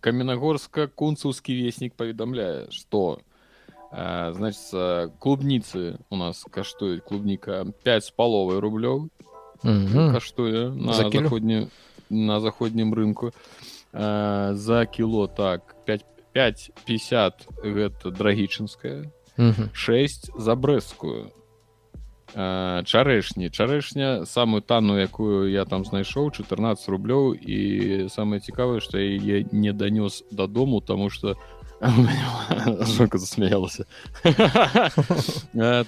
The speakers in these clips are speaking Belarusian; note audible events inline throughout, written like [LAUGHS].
каменнагорска кунцаўскі веснік паведамляе что э, значит клубніцы у нас каштуюць клубніка 5 з паловай рублёў каштуе на заходні на заходнім рынку. Э, за кіло так 5 550 гэта драгічынская 6 за брэскую чарэшні чарэшня самую тану якую я там знайшоў 14 рублёў і самае цікавае што я не данёс дадому тому что жонка засмяялася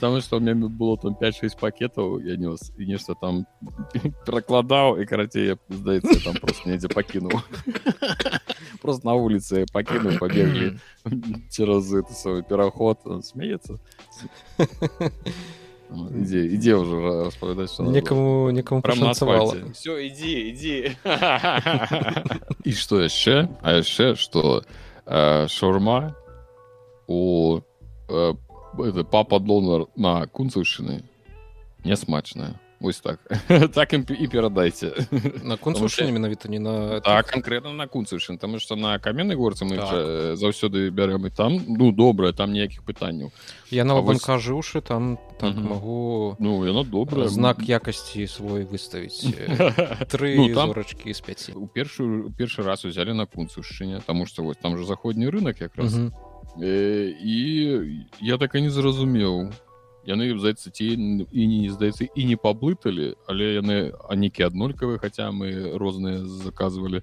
там что у меня было там 5-6 пакетаў я нёс і нешта там [LAUGHS] перакладаў і карацей здаецца там просто недзе пакінуў [LAUGHS] просто на вуліцы пакінуў пабеглі цераз свой пераход смеецца ідзе ідзе ўжо распавядаць некаму некаму прамацавала все ідзі ідзі і што яшчэ а яшчэ што шаурма у папа донар на кунцаўшчыны нясмачная Вось так. [LAUGHS] Так ім і перадайце на концушыне менавіта не на так конкретно на кунцышын там что на каменнай горцы мы так. заўсёды бярем і там ну добрае там ніякіх пытанняў я на вось... кажушы там так угу. могу ну яно добра знак якасці свой выставіць [LAUGHS] тры ну, тамрачкі з 5 у першую першы раз узялі на кунцушчыне тому что вось там же заходні рынок якраз угу. э, і я так і не зразумеў яны здаецца ці і не здаецца і не паблыталі але яны а нейкі аднолькавы хаця мы розныя заказвалі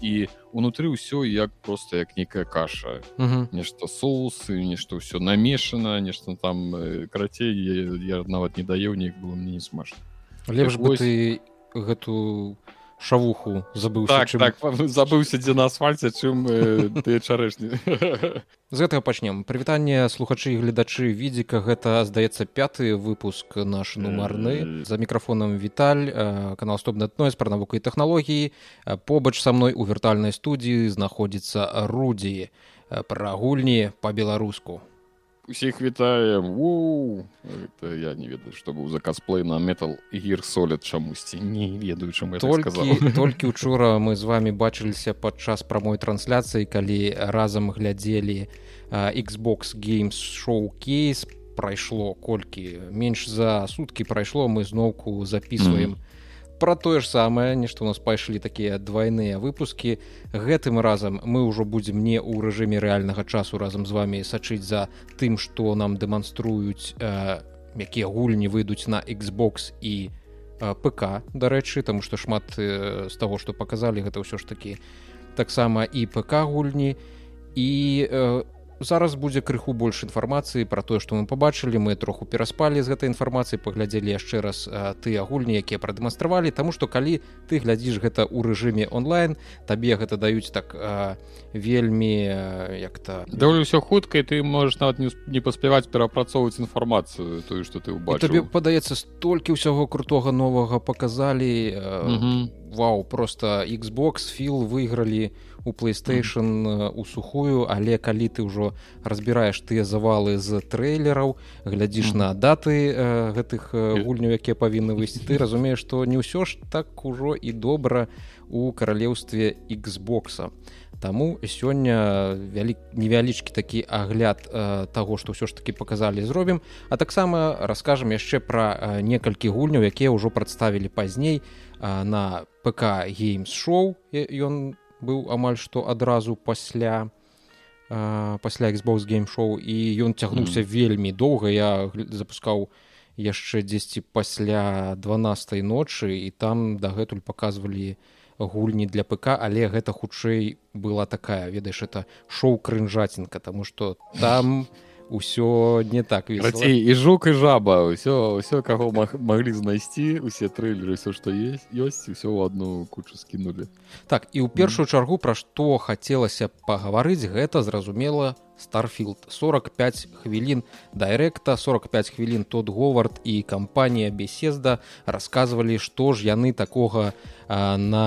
і унутры ўсё як просто як нейкая каша. Нешта соусы нешта ўсё намешана нешта там карацей я, я нават не даеў неяк было мне не смашна лепш бы ты гэту шавуху забыў так, чым... так, забыўся дзе на асфальце чым э, ты чарэшні. [LAUGHS] З гэтага пачнем прывітанне слухачы і гледачы відзіка. Гэта здаецца пяты выпуск наш нумарны. За мікрафонам віталь канал стопнетной пра навуку і тэхналогіі. Побач са мной у віртуальнай студіі знаходзіцца рудзі пра гульні па-беларуску усіх вітаем это я не ведаю што быў за касплей на метал гір солят чамусьці не ведаю чаму толькі толькі учора мы з вами бачыліся падчас прамой трансляцыі калі разам глядзелі xbox games шоу кейс прайшло колькі менш за суткі прайшло мы зноўку записываем mm -hmm про тое ж самае нешта у нас пайшлі такія двойныя выпускі. Гэтым разам мы ўжо будзем не ў рэжыме рэальнага часу разам з вами сачыць за тым што нам дэманструюць э, якія гульні выйдуць на Xbox і э, ПК дарэчы таму што шмат э, з таго што паказалі гэта ўсё ж такі таксама і ПК гульні. І у э, зараз будзе крыху больш інфармацыі пра тое што мы пабачылі. Мы троху пераспалі з гэтай інфармацыі паглядзелі яшчэ раз тыя гульні якія прадэманстравалі. Таму што калі ты глядзіш гэта ў рэжыме онлайн табе гэта даюць так а, вельмі як-то даволі ўсё хутка ты можаш нават не, не паспяваць перапрацоўваць інфармацыю тую што ты ўбачыў. Табе падаецца столькі ўсяго крутога новага паказалі Вау просто Xbox філ выйгралі у playstation э, у сухую. Але калі ты ўжо разбіраеш тыя завалы з трэйлераў глядзіш на даты э, гэтых э, гульняў якія павінны [LAUGHS] выйсці. Ты разумееш што не ўсё ж так ужо і добра у каралеўстве xбокса Таму сёння вялі... невялічкі такі агляд э, таго што ўсё ж таки паказалі зробім. А таксама раскажам яшчэ пра э, некалькі гульняў якія ўжо прадставілі пазней э, на ПК геймс шоу ён быў амаль што адразу пасля пасля Xbox геймшоу і ён цягнуўся mm. вельмі доўга я запускаў яшчэ дзесьці пасля 12 ночы і там дагэтуль паказвалі гульні для ПК але гэта хутчэй была такая ведаеш это шоу крынжацінка тому что там [LAUGHS] ўсё не так Рацей, і жук і жаба ўсё ўсё каго маг, маглі знайсці усе трылеры все што есть ёсць усё ў одну кучу скінули так і ў першую чаргу пра што хацелася пагаварыць гэта зразумела старфілд 45 хвілін дайрэкта 45 хвілін тот говард і кампанія беседа расказвалі што ж яны такога на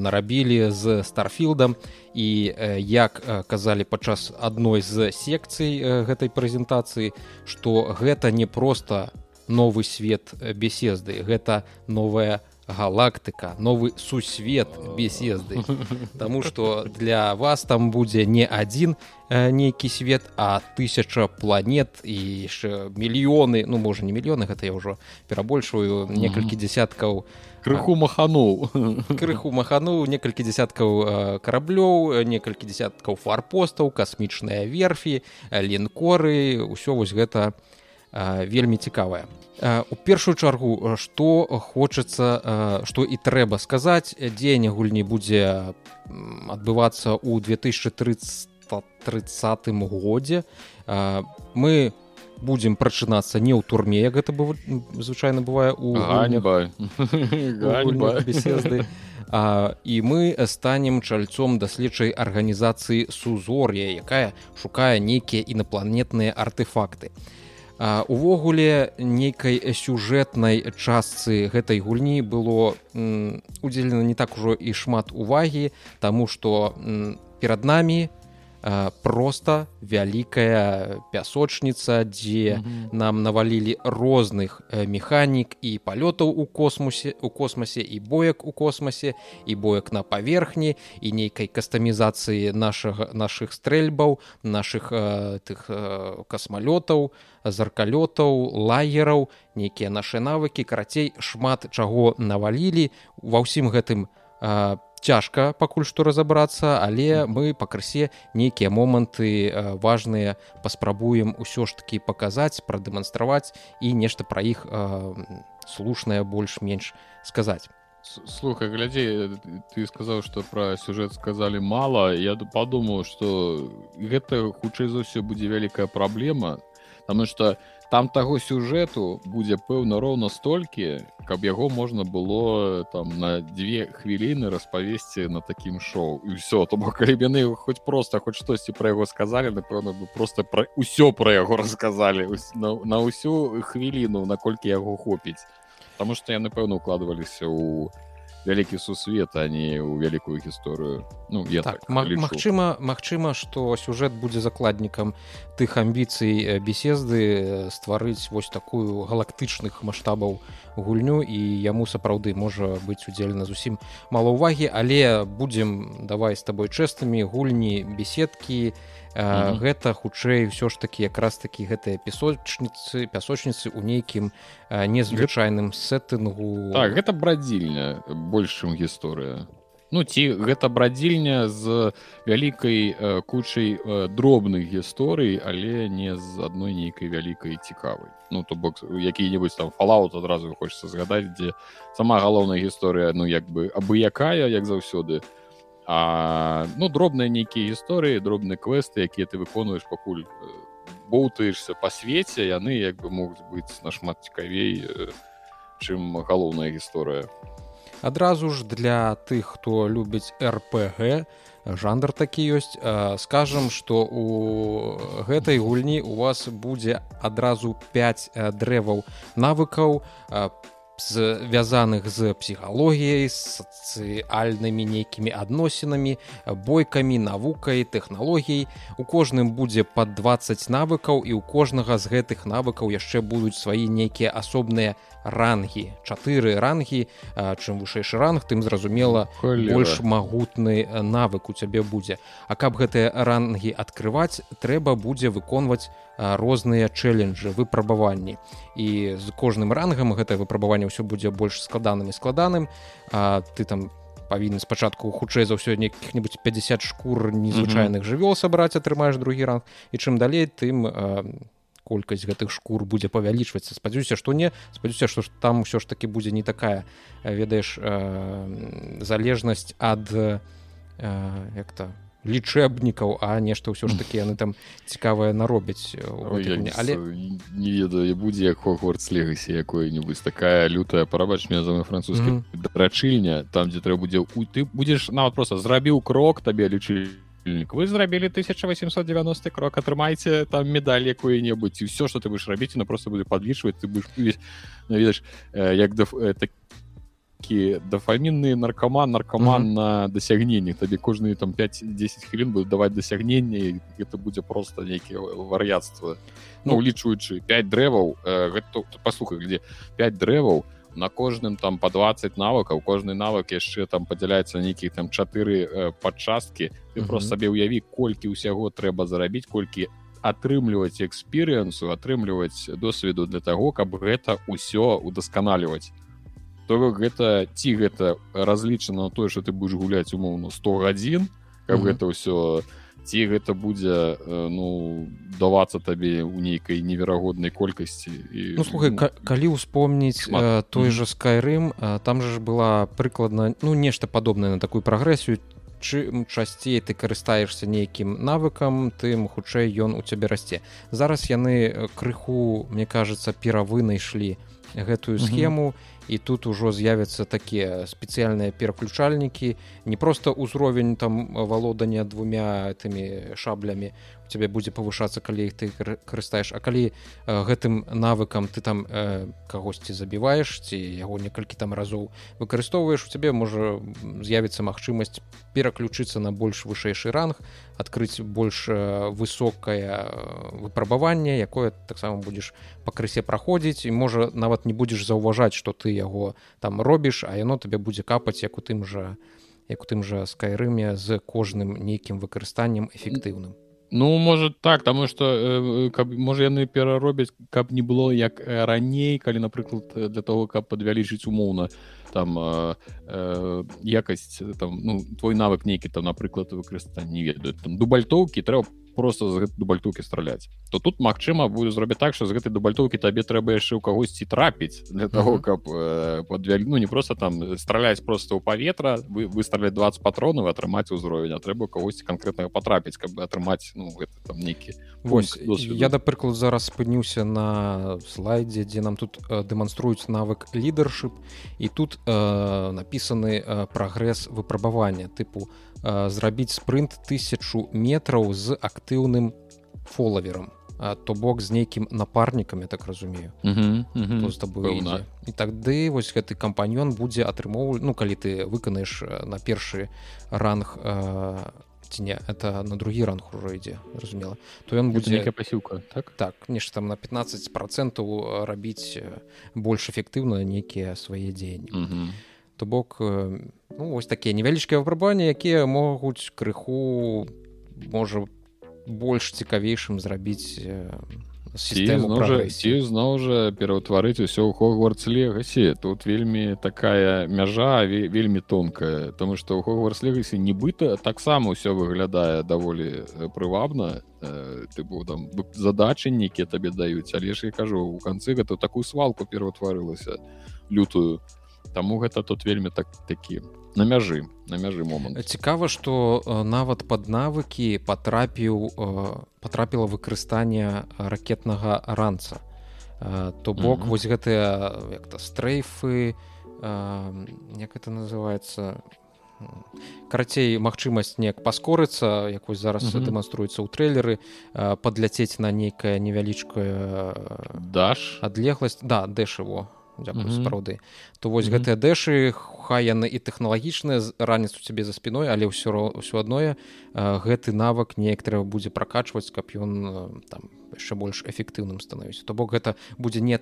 нарабілі з старфілдам і як казалі падчас адной з секцый гэтай прэзентацыі што гэта не проста новы свет беседы гэта новая галактыка новы сусвет беседы [LAUGHS] Таму что для вас там будзе не адзін э, нейкі свет а тысяча планет і яшчэ мільёны ну можа не мільёны гэта я ўжо перабольшваю некалькі десяткаў крыху махануў [LAUGHS] крыху махануў некалькі десяткаў э, караблёў некалькі десяткаў фарпостаў касмічныя верфі лінкоры ўсё вось гэта вельмі цікавая. У першую чаргу што хочацца што і трэба сказаць дзеянне гульні будзе адбывацца ў 2030 годзе. Мы будзем прачынацца не ў турме як гэта быў звычайна бывае у [LAUGHS] беседы. І мы станем чальцом даследчай арганізацыі сузор'я якая шукае нейкія інапланетныя артефакты. а увогуле нейкай сюжэтнай частцы гэтай гульні было удзелена не так ужо і шмат увагі таму што перад намі просто вялікая пясочніца дзе mm -hmm. нам навалілі розных механік і палётаў у космосе у космосе і боек у космосе і боек на паверхні і нейкай кастамізацыі нашага наших стрэльбаў наших тых касмалётаў заркалётаў лагераў нейкія нашы навыкі карацей шмат чаго навалілі ва ўсім гэтым цяжка пакуль што разабрацца але мы пакрысе нейкія моманты важныя паспрабуем усё ж таки паказаць прадэманстраваць і нешта пра іх слушнае больш-менш сказаць слухай глядзі ты сказаў что пра сюжэт сказалі мала я падумаў что гэта хутчэй за ўсё будзе вялікая праблема Таму што там таго сюжэту будзе пэўна роўна столькі, каб яго можна было там на дзве хвіліны распавесці на такім шоу. І ўсё то бок калі яны хоць проста хоць штосьці пра яго сказалі напэўна бы просто пра ўсё пра яго расказалі на, на ўсю хвіліну наколькі яго хопіць. Таму што яны пэўна укладваліся ў вялікі сусвет а не ў вялікую гісторыю ну я так, так Магчыма Магчыма што сюжэт будзе закладнікам тых амбіцый беседы стварыць вось такую галактычных маштабаў гульню і яму сапраўды можа быць удзелена зусім мала ўвагі але будзем давай з табой чэстамі гульні беседкі і Mm -hmm. гэта хутчэй ўсё ж такі якраз такі гэтыя песочніцы пясочніцы ў нейкім незвычайным сеттынгу. Так, гэта брадзільня большым гісторыя. Ну ці гэта брадзільня з вялікай кучай дробных гісторый але не з адной нейкай вялікай цікавай. Ну то бок які-небудзь там фалаут адразу хочется згадаць дзе сама галоўная гісторыя ну як бы абы якая як заўсёды то А, ну дробныя нейкія гісторыі дробныя квесты якія ты выконваеш пакуль боўтаешься па свеце яны як бы могуць быць нашмат цікавей чым галоўная гісторыя адразу ж для тых хто любіць рпг жанр такі ёсць скажам что у гэтай гульні у вас будзе адразу 5 дрэваў навыкаў по звязаных з псіхалогіяй сацыяльнымі нейкімі адносінамі бойкамі навукай тэхналогій у кожным будзе под 20 навыкаў і у кожнага з гэтых навыкаў яшчэ будуць свае нейкія асобныя рангі. Чатыры рангі чым вышэйшы ранг тым зразумела Колера. больш магутны навык у цябе будзе. А каб гэтыя рангі открываць трэба будзе выконваць розныя чэленджы выпрабаванні. І з кожным рангам гэтае выпрабаванне ўсё будзе больш складаным і складаным. А ты там павінен спачатку хутчэй за ўсё нейкіх-небудзь 50 шкур незвычайных жывёл сабраць атрымаеш другі ранг. І чым далей тым колькасць гэтых шкур будзе павялічвацца. Спадзяюся што не спадзяюся што там усё ж таки будзе не такая ведаеш залежнасць ад як то лічэбнікаў а нешта ўсё ж такі яны там цікавае наробяць але не ведаю будзе як хогвард легасе якое-нибудь такая лютая парабач меня за французскі драчыльня там дзе трэба будзе у ты будзеш нават просто зрабіў крок табе лічылі вы зрабілі 1890 крок атрымайце там медаль якую-небудзь і ўсё что ты будешь рабіць на просто будзе падлічваць ты будешь ведаеш як да так такі дафамінны наркоман наркоман mm -hmm. на дасягненні табе кожныя там 5-10 хвілін будуць даваць дасягнення это будзе просто нейкіе вар'яцтва ну улічваючы 5 дрэваў гэта паслухай где 5 дрэваў на кожным там по 20 навыкаў кожны навык яшчэ там падзяляецца нейкіх там чатыры э, падчасткі ты mm -hmm. просто сабе ўяві колькі ўсяго трэба зарабіць колькі атрымліваць эксперыенсу атрымліваць досведу для таго каб гэта ўсё удасканаліваць то гэта ці гэта разлічана на тое что ты будешь гуляць умоўно 100 гадзін каб mm -hmm. гэта ўсё ці гэта будзе ну давацца табе ў нейкай неверагоднай колькасці і ну, слухай ну, калі ўспомніць э, той же скайрым там же ж была прыкладна ну нешта падобнае на такую прагрэсію чым часцей ты карыстаешься нейкім навыкам тым хутчэй ён у цябе расце зараз яны крыху мне кажется перавынайшлі гэтую схему і тут ужо з'явяцца такія спецыяльныя пераключальнікі не просто ўзровень там валодання двумя тымі шаблямі тебе будзе павышацца калі іх ты карыстаеш. А калі э, гэтым навыкам ты там э, кагосьці забіваеш ці яго некалькі там разоў выкарыстоўваеш у цябе можа з'явіцца магчымасць пераключыцца на больш вышэйшы ранг адкрыць больш э, высокае э, выпрабаванне якое таксама будзеш пакрысе праходзіць. І можа нават не будзеш заўважаць што ты яго там робіш а яно табе будзе капаць як у тым жа як у тым жа скайрыме з кожным нейкім выкарыстаннем эфектыўным Ну может так таму что э, каб можа яны пераробяць каб не было як э, раней калі напрыклад для того каб падвялічыць умоўна. Там э, э, якасць там ну твой навык нейкі там напрыклад выкарыстанне не ведаю там дубальтоўкі трэба просто з гэтай дубальтоўкі страляць. То тут магчыма будзе зробіць так что з гэтай дубальтоўкі табе трэба яшчэ ў кагосьці трапіць для того каб э, подвялі ну не просто там страляць просто ў паветра вы выстраляць 20 патронаў атрымаць узровень а трэба кагосьці канкрэтнага патрапіць каб атрымаць ну гэта там нейкі вось я да прыклад зараз спыніўся на слайдзе дзе нам тут дэманструюць навык лідаршып і тут э, напісаны э, прагрэс выпрабавання. Тыпу у зрабіць спрынт тысячу метраў з актыўным фолавером то бок з нейкім напарнікам я так разумею. З табой і тады вось гэты кампаньён будзе атрымоўваць ну калі ты выканаеш на першы ранг ці не это на другі ранг ужо ідзе разумела то ён будзе нейкая пасілка так? Так нешта там на 15 процентаў рабіць больш эфектыўна нейкія свае дзеянні то бок ну, вось такія невялічкія выпрабаванні якія могуць крыху можа больш цікавейшым зрабіць зноў жа пераўтварыць усё ў хогвартс легасе тут вельмі такая мяжа вельмі тонкая тому что ў хогвартс легасе нібыта таксама ўсё выглядае даволі прывабна. Ты быў там задачы нейкія табе даюць але ж я кажу у канцы гэта такую свалку пераўтварылася лютую. то Таму гэта тут вельмі так такі на мяжы на мяжы момант. Цікава што нават пад навыкі патрапіў патрапіла выкарыстанне ракетнага ранца. То бок mm -hmm. вось гэтыя як-то стрейфы як это называется карацей магчымасць неяк паскорыцца як вось зараз mm -hmm. дэманструецца ў трэйлеры падляцець на нейкае невялічкае даш? адлегласць. Да дэшыво дзякую сапраўды то вось mm -hmm. гэтыя дэшы хай яны і тэхналагічныя раніцу цябе за спіной але ўсё ўсё адное гэты навык неяк трэба будзе пракачваць каб ён там яшчэ больш эфектыўным становіць то бок гэта будзе не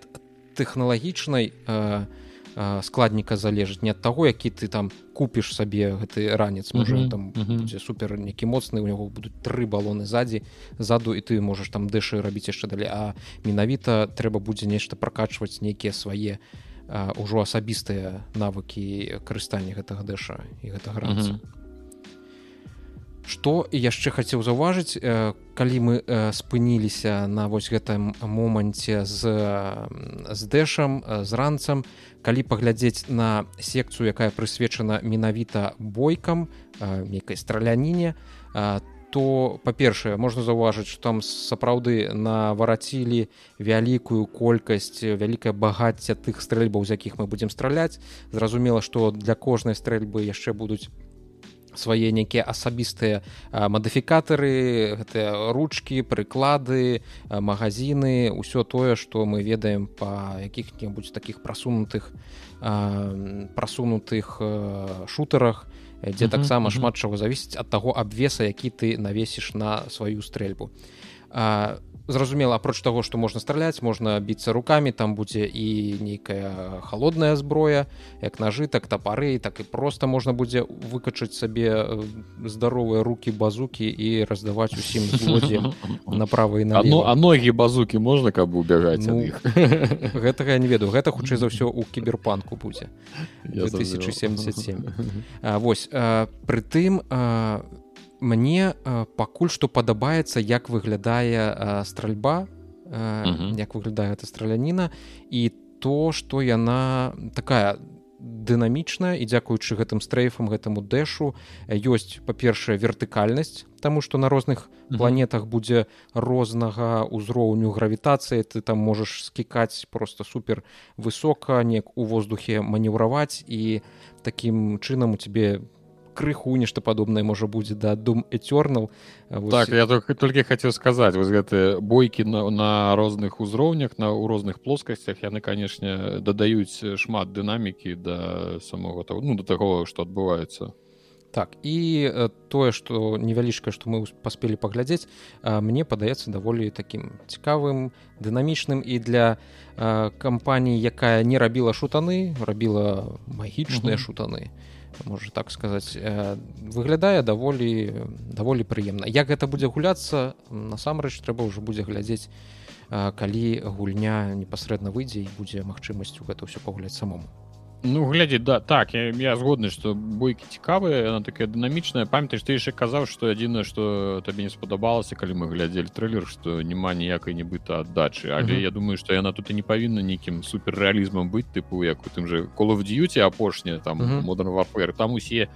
тэхналагічнай а складніка залежыць не ад таго які ты там купіш сабе гэты ранец можа mm -hmm. там mm -hmm. супер нейкі моцны у него будуць тры балоны ззаді заду і ты можаш там дэшы рабіць яшчэ далей а менавіта трэба будзе нешта пракачваць нейкія свае ўжо асабістыя навыкі карыстання гэтага дэша і гэтага ранца mm -hmm што яшчэ хацеў заўважыць калі мы спыніліся на вось гэтым моманце з з дэшам з ранцам калі паглядзець на секцыю якая прысвечана менавіта бойкам нейкай страляніне то па-першае можна заўважыць што там сапраўды наварацілі вялікую колькасць вялікае багацце тых стрэльбаў з якіх мы будзем страляць. Зразумела што для кожнай стрэльбы яшчэ будуць свае нейкія асабістыя мадыфікатары гэтыя ручкі прыклады магазины ўсё тое што мы ведаем па якіх-небудзь таких прасунутых прасунутых шутарах дзе таксама шмат чаго завісіць ад таго абвеса які ты навесіш на сваю стрэльбу зразумела апроч таго што можна страляць можна біцца руками там будзе і нейкая холодная зброя як нажы так тапары так і просто можна будзе выкачаць сабе здаровыя руки базукі і раздаваць усім злодзе [LAUGHS] направа і на а ногі базукі можна каб убягаць ну, [LAUGHS] гэтага я не ведаю. Гэта хутчэй за ўсё у кіберпанку будзе. 2077 восьось прытым у мне э, пакуль што падабаецца як выглядае э, стральба э, як выглядае эта страляніна і то што яна такая дынамічная і дзякуючы гэтым стрэйфам гэтаму дэшу ёсць па-першае вертыкальнасць Таму што на розных планетах будзе рознага ўзроўню гравітацыі ты там можаш скікаць просто супер высока неяк у воздухе манеўраваць і такім чынам у цябе крыху нешта падобнае можа будзе да дум эцёрнал так я только толькі хацеў сказаць вось гэтыя бойкі на, на розных узроўнях на ў розных плоскасцях яны канешне дадаюць шмат дынамікі да самого того ну до таго што адбываецца так і тое што невялічка што мы паспелі паглядзець мне падаецца даволі такім цікавым дынамічным і для кампаніі якая не рабіла шутаны рабіла магічныя шутаны. то можа так сказаць э, выглядае даволі даволі прыемна як гэта будзе гуляцца насамрэч трэба ўжо будзе глядзець э, калі гульня непасрэдна выйдзе і будзе магчымасцю гэта ўсё пагуляць самому Ну глядзі да так я, я згодны што бойкі цікавыя она такая дынамічная памятаеш ты яшчэ казаў што адзінае што табе не спадабалася калі мы глядзелі трылер што няма ніякай нібыта аддачы але uh -huh. я думаю што яна тут і не павінна нейкім суперрэалізмам быць тыпу як у тым же коловдзюці апошняя там uh -huh. модern варфер там усе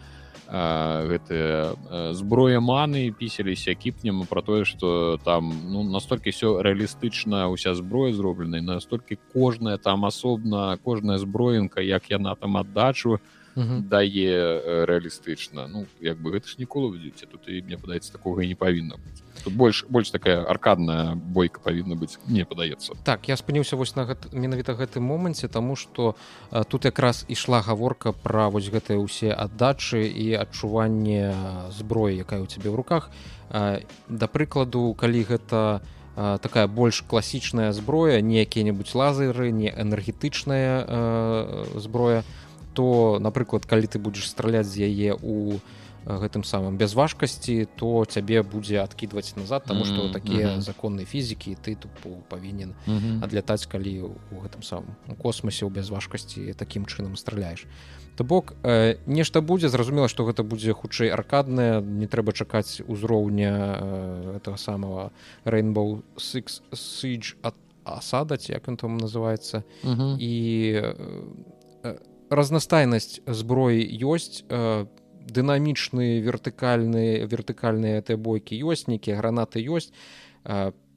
гэтыя зброя маны пісаліся кіпнем про тое что там ну настолькі все рэалістычна уся зброя зроблена настолькі кожная там асобна кожная зброенка як яна там аддачу дае рэалістычна ну як бы гэта ж ніколі выйдзеце тут і мне падаецца такога і не павінна быць тут больш больш такая аркадная бойка павінна быць не падаецца так я спыніўся вось на гэт, менавіта гэтым моманце тому что тут якраз ішла гаворка пра вось гэтыя ўсе аддачы і адчуванне зброі якая у цябе ў руках. Да прыкладу калі гэта а, такая больш класічная зброя не якія-небудзь лазеры не энергетычная зброя то напрыклад калі ты будзеш страляць з яе у гэтым самым без важкасці то цябе будзе адкідваць назад mm -hmm. такія mm -hmm. законы фізікі ты тупо павінен mm -hmm. адлятаць калі у гэтым самым у космосе ў без важкасці такім чынам страляеш то бок э, нешта будзе зразумела что гэта будзе хутчэй аркадная не трэба чакаць узроўня э, этого самого rainbow six siege от асадаць як он там называется mm -hmm. і э, разнастайнасць зброі ёсць э, дынамічны вертыкальны вертыкальныя этой бойкі ёсць нейкія гранаты ёсць.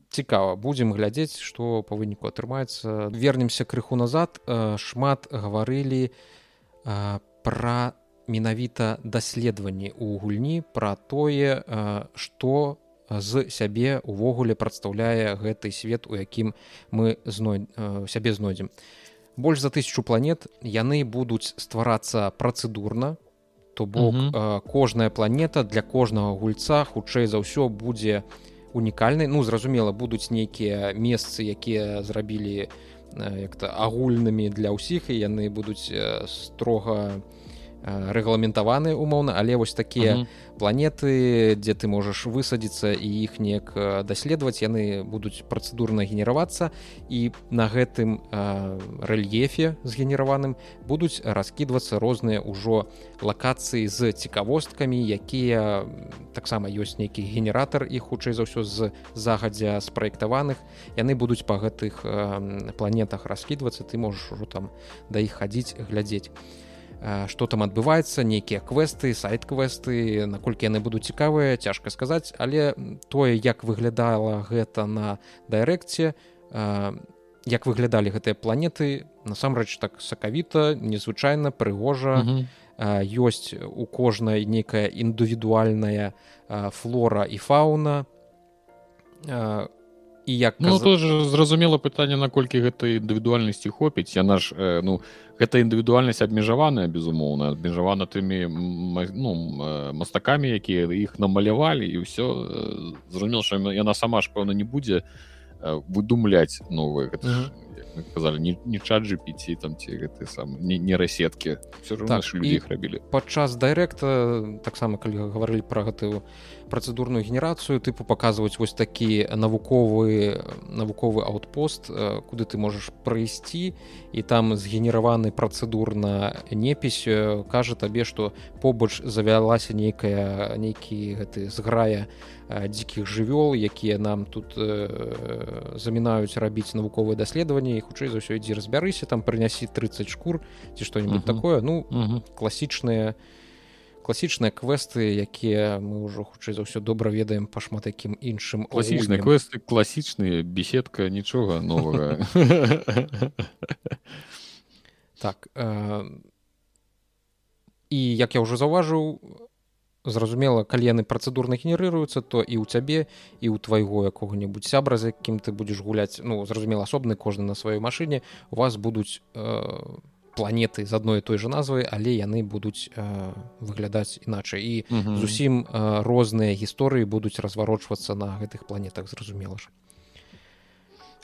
Цікава будзем глядзець што па выніку атрымаецца. Вернемся крыху назад. Шмат гаварылі пра менавіта даследаванні ў гульні пра тое што з сябе увогуле прадстаўляе гэты свет у якім мы зной сябе знойдзем. Больш за тысячу планет яны будуць стварацца працэдурна то бок mm -hmm. кожная планета для кожнага гульца хутчэй за ўсё будзе унікальнай ну зразумела будуць нейкія месцы якія зрабілі як-то агульнымі для ўсіх і яны будуць строга рэгламентаваны умоўна але вось такія uh -huh. планеты дзе ты можаш высадзіцца і іх неяк даследаваць яны будуць працэдурна генеравацца і на гэтым рэльефе згенераваным будуць раскідвацца розныя ўжо лакацыі з цікавосткамі якія таксама ёсць нейкі генератар і хутчэй за ўсё з загадзя спраектаваных яны будуць па гэтых планетах раскідвацца ты можаш ужо там да іх хадзіць глядзець что там адбываецца нейкія квесты сайт-квесты наколькі яны будуць цікавыя цяжка сказаць але тое як выглядала гэта на дайрэкце як выглядалі гэтыя планеты насамрэч так сакавіта незвычайна прыгожа. Ёсць у кожнай нейкая індывідуальная флора і фауна і як ну, каз... зразумела пытанне наколькі гэтай індывідуальнасці хопіць. Яна ж э, ну гэта індывідуальнасць абмежаваная безумоўна абмежавана тымі ну, мастакамі якія іх намалявалі і ўсё зразумела що яна сама ж пэўна не будзе выдумляць новые гэта -hmm казалі не, не чат GPT там ці гэты сам не, не расеткі. Так, людзі іх рабілі. падчас дайрэкта таксама калі гаварылі пра гэтую працэдурную генерацыю тыпу паказваць вось такі навуковы навуковы аутпост куды ты можаш прыйсці і там згенераваны працэдурна непісь кажа табе што побач завялася нейкая нейкі гэты зграя дзікіх жывёл якія нам тут э, замінаюць рабіць навуковыя даследаванні хутчэй за ўсё ідзі разбярыся там прынясі 30 шкур ці што-нибудь uh -huh. такое ну uh -huh. класічныя класічныя квесты якія мы ўжо хутчэй за ўсё добра ведаем па шмат якім іншым класічныя квесты класічныя беседка нічога новага. [LAUGHS] Так э, і як я ўжо заўважыў зразумела калі яны працэдурна генерыруюцца то і ў цябе і ў твайго якога-небудзь сябра з якім ты будзеш гуляць ну зразумела асобны кожны на сваёй машыне у вас будуць э, планеты з адной той же назвай але яны будуць э, выглядаць іначай. І mm -hmm. зусім э, розныя гісторыі будуць разварочвацца на гэтых планетах зразумела ж.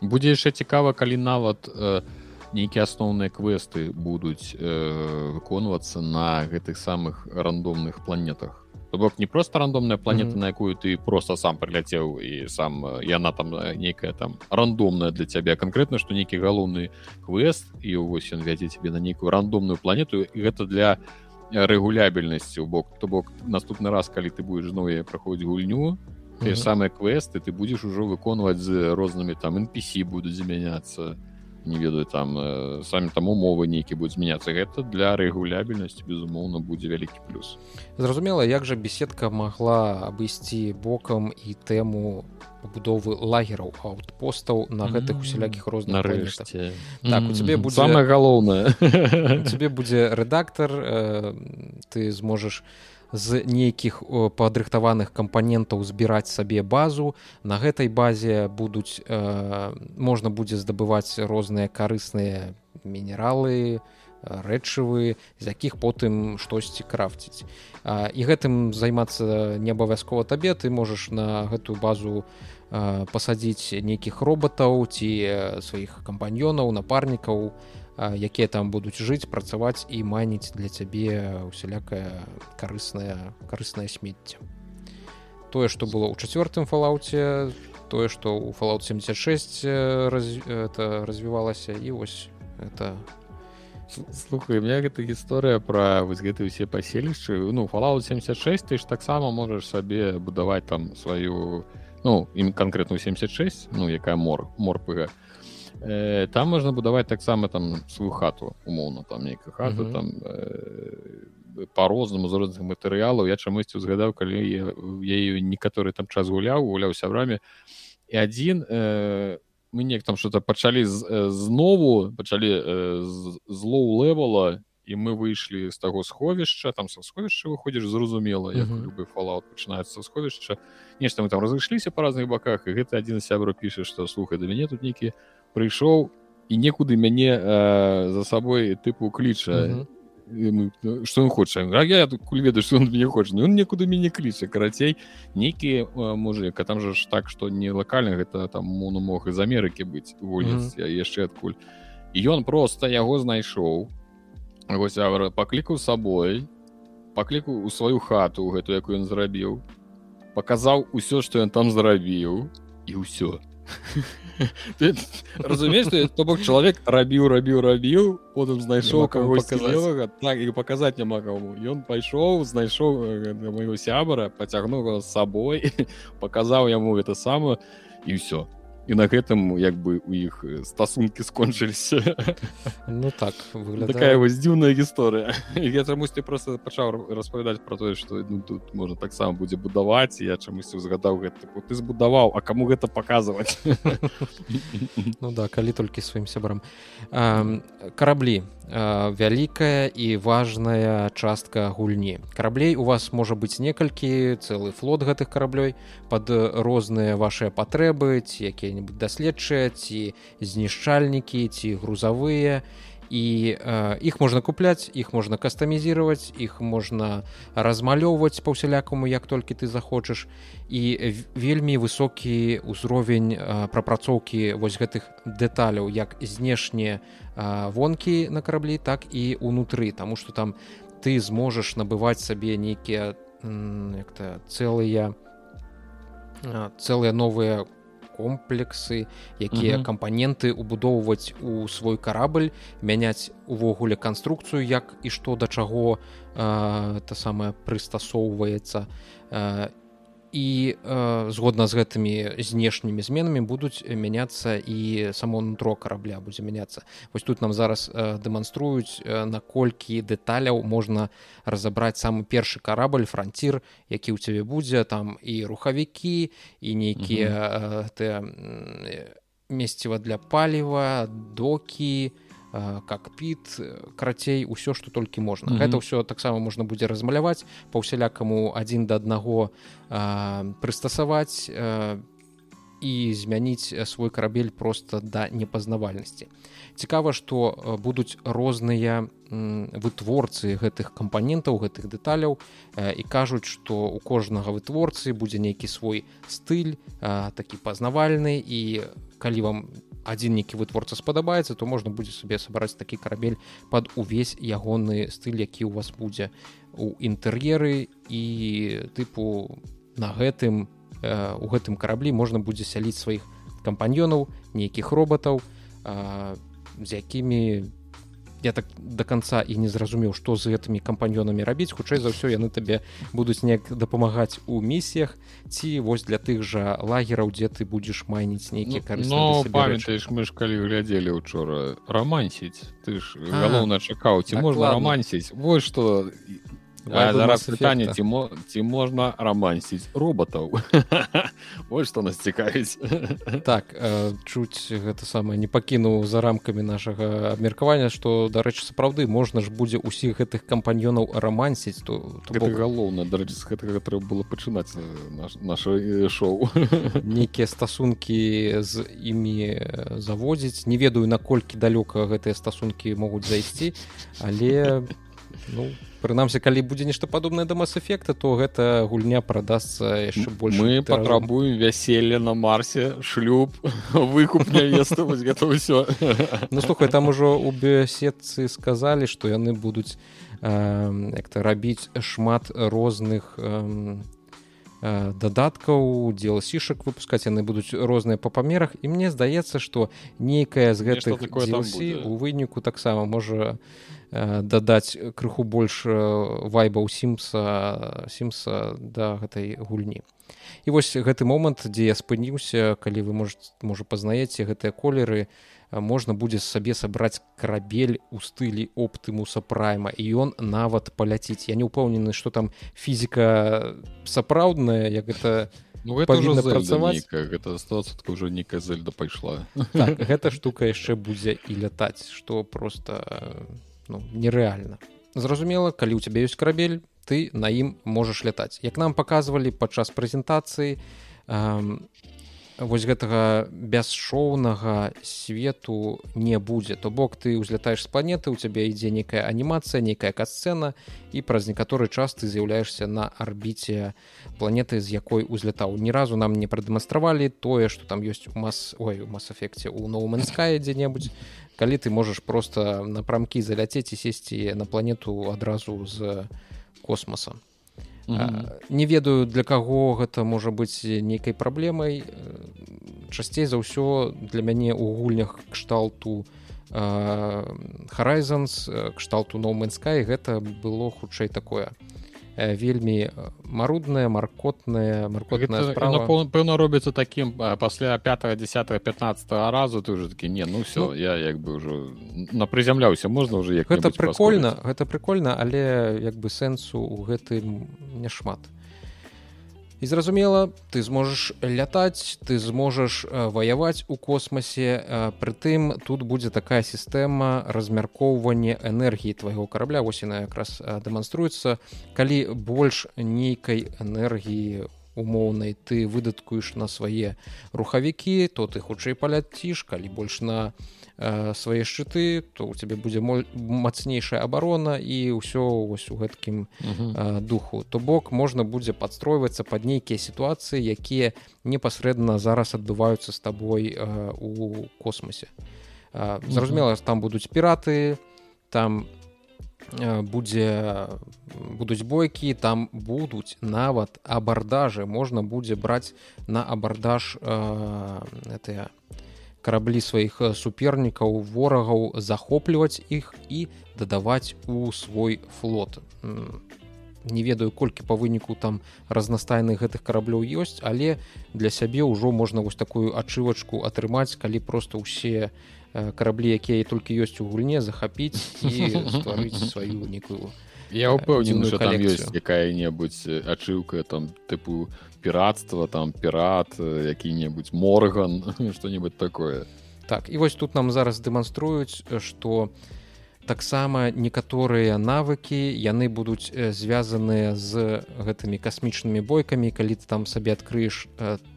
Будзе яшчэ цікава калі нават э, нейкія асноўныя квесты будуць э, выконвацца на гэтых самых рандомных планетах То бок не просто рандомная планета mm -hmm. на якую ты просто сам прыляцеў і сам яна там нейкая там рандомная для цябе конкретно што нейкі галоўны квест і вось ён вядзе тебе на нейкую рандомную планету і гэта для рэгулябельнасці у бок то бок наступны раз калі ты будешь зноў праходзіць гульню ты mm -hmm. самыя квесты ты будзеш ужо выконваць з рознымі там NPC будуць змяняцца не ведаю там э, самі там умовы нейкі будуць змяняцца гэта для рэгулябельнасці безумоўна будзе вялікі плюс. Зразумела як жа беседка могла абысці бокам і тэму пабудовы лагераў аутпостаў на гэтых усялякіх розных нарэшце. так у цябе будзе самое галоўнае цябе [LAUGHS] будзе рэдактор э, ты зможаш з нейкіх падрыхтаваных кампанентаў збіраць сабе базу. На гэтай базе будуць э, можна будзе здабываць розныя карысныя мінералы рэчывы з якіх потым штосьці крафціць. А, і гэтым займацца не абавязкова табе. Ты можаш на гэтую базу а, пасадзіць нейкіх роботаў ці сваіх кампаньёнаў напарнікаў. на якія там будуць жыць працаваць і маніць для цябе усялякае карыснае карыснае смецце. Тое што было ў чацвёртым фалаўце тое што ў фалаут 76 раз, это развівалася і вось это. Слухай меня гэта гісторыя пра вось гэты ўсе паселішчы ну фалаут 76 ты ж таксама можаш сабе будаваць там сваю ну ім канкрэтную 76 ну якая мор морпыга э, там можна будаваць таксама там сваю хату умоўна там нейкая хата mm -hmm. там э, по-рознаму з розных матэрыялаў я чамусьці узгадаў калі я ею некаторы там час гуляў гуляў сябрамі і адзін э, мы неяк там что-то пачалі з, э, знову пачалі э, злоу левела і мы выйшлі з таго сховішча там са сховішча выходзіш зразумела як любы фалаут пачынаецца сховішча нешта мы там разышліся па разных баках і гэта адзін сябра піша што слухай да мяне тут нейкі прыйшоў і некуды мяне э, за сабой тыпу кліча что он хоча я тут ведаю что он мне хоча он некуды мяне кліча карацей нейкі мужик. А там же ж так что не лакальна гэта там мону мог из Амерыкі быць вуліц я яшчэ адкуль і ён просто яго знайшоў вось паклікаў сабой пакліку у сваю хату гэту якую ён зрабіў паказаў усё что ён там зрабіў і ўсё разумееш то бок чалавек рабіў рабіў рабіў потым знайшоў кагось так і паказаць няма каму ён пайшоў знайшоў майго сябара пацягнуў з сабой [LAUGHS] паказаў яму гэта самае і ўсё і на гэтым як бы у іх стасункі скончыліся [LAUGHS] ну так выглядае... такая вось дзіўная гісторыя [LAUGHS] я чамусь ты просто пачаў распавядаць про тое что ну, тут можна таксама будзе будаваць я чамусь узгадаў гэта ты збудаваў а каму гэта паказваць [LAUGHS] ну да калі толькі сваім сябрам караблі вялікая і важная частка гульні караблей у вас можа быць некалькі цэлы флот гэтых караблёй под розныя вашыя патрэбы ці якія-нибудь даследчыя ці знішчальнікі ці грузавыя. І іх можна купляць іх можна кастамізировать іх можна размалёўваць па-усялякаму як толькі ты захочаш. І вельмі высокі ўзровень прапрацоўкі вось гэтых дэталяў як знешне вонкі на караблі так і унутры тому что там ты зможаш набываць сабе нейкія як-то цэлыя цэлыя новыя комплексы якія кампаненты убудоўваць у свой карабль мяняць увогуле канструкцыю як і што да чаго та самае прыстасоўваецца і э, згодна з гэтымі знешнімі зменамі будуць мяняцца і само нутро карабля будзе мяняцца. Вось тут нам зараз э, дэманструюць э, наколькі дэталяў можна разабраць самы першы карабль францір які ў цябе будзе там і рухавікі і нейкія э, месціва для паліва докі і какпіт карацей усё што толькі можна mm -hmm. гэта ўсё таксама можна будзе размаляваць па ўсялякаму адзін да аднаго прыстасаваць і змяніць свой карабель просто да непазнавальнасці цікава што будуць розныя вытворцы гэтых кампанентаў гэтых дэталяў і кажуць што у кожнага вытворцы будзе нейкі свой стыль такі пазнавальны і калі вам адзін нейкі вытворца спадабаецца то можна будзе сабе сабраць такі карабель под увесь ягоны стыль які у вас будзе. У інтэр'еры і тыпу на гэтым э, у гэтым караблі можна будзе сяліць сваіх кампаньёнаў нейкіх роботаў з якімі я так до конца і не зразумеў што з гэтымі кампаньёнамі рабіць. Хутчэй за ўсё яны табе будуць неяк дапамагаць у місіях ці вось для тых жа лагераў дзе ты будзеш майніць нейкі ну, памятаеш мы ж калі глядзелі учора рамансіць. Ты ж галоўна чакаў ці так, можна рамансіць? Вось што зараз пытанне ці мо ці можна рамансіць роботаў ось што нас цікавіць. [LAUGHS] Так э, чуць гэта самае не пакінуў за рамкамі нашага абмеркавання што дарэчы сапраўды можна ж будзе ўсіх гэтых кампаньёнаў рамансіць то, то бок... галоўна дарэчы з гэтага трэба было пачынаць наш, наше шоу. [LAUGHS] Нейкія стасункі з імі заводзіць. Не ведаю наколькі далёка гэтыя стасункі могуць зайсці але ну прынамсі калі будзе нешта падобнае да мас-эфекта то гэта гульня прадасца яшчэ больш мы патрабуем вяселле на марсе шлюб [LAUGHS] выкуп невеста гэта ўсё. [LAUGHS] Ну слухай там ужо у біосетцы сказалі што яны будуць як-то рабіць шмат розных дадаткаў дзеласішак выпускаць яны будуць розныя па памерах і мне здаецца што нейкая з гэтых у выніку таксама можа дадаць крыху больш вайбаў сімса сімса да гэтай гульні і вось гэты момант дзе я спыніўся калі вы можете можа пазнаеце гэтыя колеры можна будзе сабе сабраць карабель у стылі оптымуса прайма і ён нават паляціць я не ўпэўнены што там фізіка сапраўдная як гэта Ну, гэта працаваць гэта ўжо нейкая зельда пайшла так, [LAUGHS] гэта штука яшчэ будзе і лятаць што просто ну, нерэальна зразумела калі ў цябе ёсць карабель ты на ім можаш лятаць як нам паказвалі падчас прэзентацыі вось гэтага бясшоўнага свету не будзе. То бок ты ўзлятаеш з планеты у цябе ідзе нейкая анімацыя нейкая касцэна і праз некаторы час ты з'яўляешься на арбіце планеты з якой узлятаў. Ні разу нам не прадэманстравалі тое што там ёсць у мас ой у мас-эфекце у ноуменская дзе-небудзь. Калі ты можаш просто напрамкі заляцець і сесці на планету адразу з космоса. Mm -hmm. Не ведаю для каго гэта можа быць нейкай праблемай. Часцей за ўсё для мяне ў гульнях кшталту Horizons кшталту Ноуменскай гэта было хутчэй такое вельмі марудная маркотная маркотная пэўна робіцца такім пасля 5 10 15 разу ты уже такі не ну все ну, я як бы ўжо на прызямляўся можна уже як гэта прикольно гэта прикольно але як бы сэнсу у гэтым няшмат і зразумела ты зможаш лятаць ты зможаш ваяваць у космосе прытым тут будзе такая сістэма размяркоўвання энергіі твайго карабля. Вось яна якраз дэманструецца. Калі больш нейкай энергіі умоўнай ты выдаткуеш на свае рухавікі то ты хутчэй паляціш калі больш на э, свае шчыты то у цябе будзе мацнейшая абарона і ўсё вось у гэткім э, духу. То бок можна будзе падстройвацца пад нейкія сітуацыі якія непасрэдна зараз адбываюцца з табой э, у космосе. Э, зразумела там будуць піраты там Э, будзе будуць бойкі там будуць нават абардажы. Можна будзе браць на абардаж э, караблі сваіх супернікаў ворагаў захопліваць іх і дадаваць у свой флот. Не ведаю колькі па выніку там разнастайных гэтых караблёў ёсць але для сябе ўжо можна вось такую ачывачку атрымаць калі просто ўсе Э, караблі якія толькі ёсць у гульне захапіць і стварыць сваю нейкую я ўпэўнены что там ёсць якая-небудзь ачыўка там тыпу піратства там пірат які-небудзь морган [LAUGHS] что-нибудь такое. Так і вось тут нам зараз дэманструюць что таксама некаторыя навыкі яны будуць звязаныя з гэтымі касмічнымі бойкамі калі ты там сабе адкрыеш там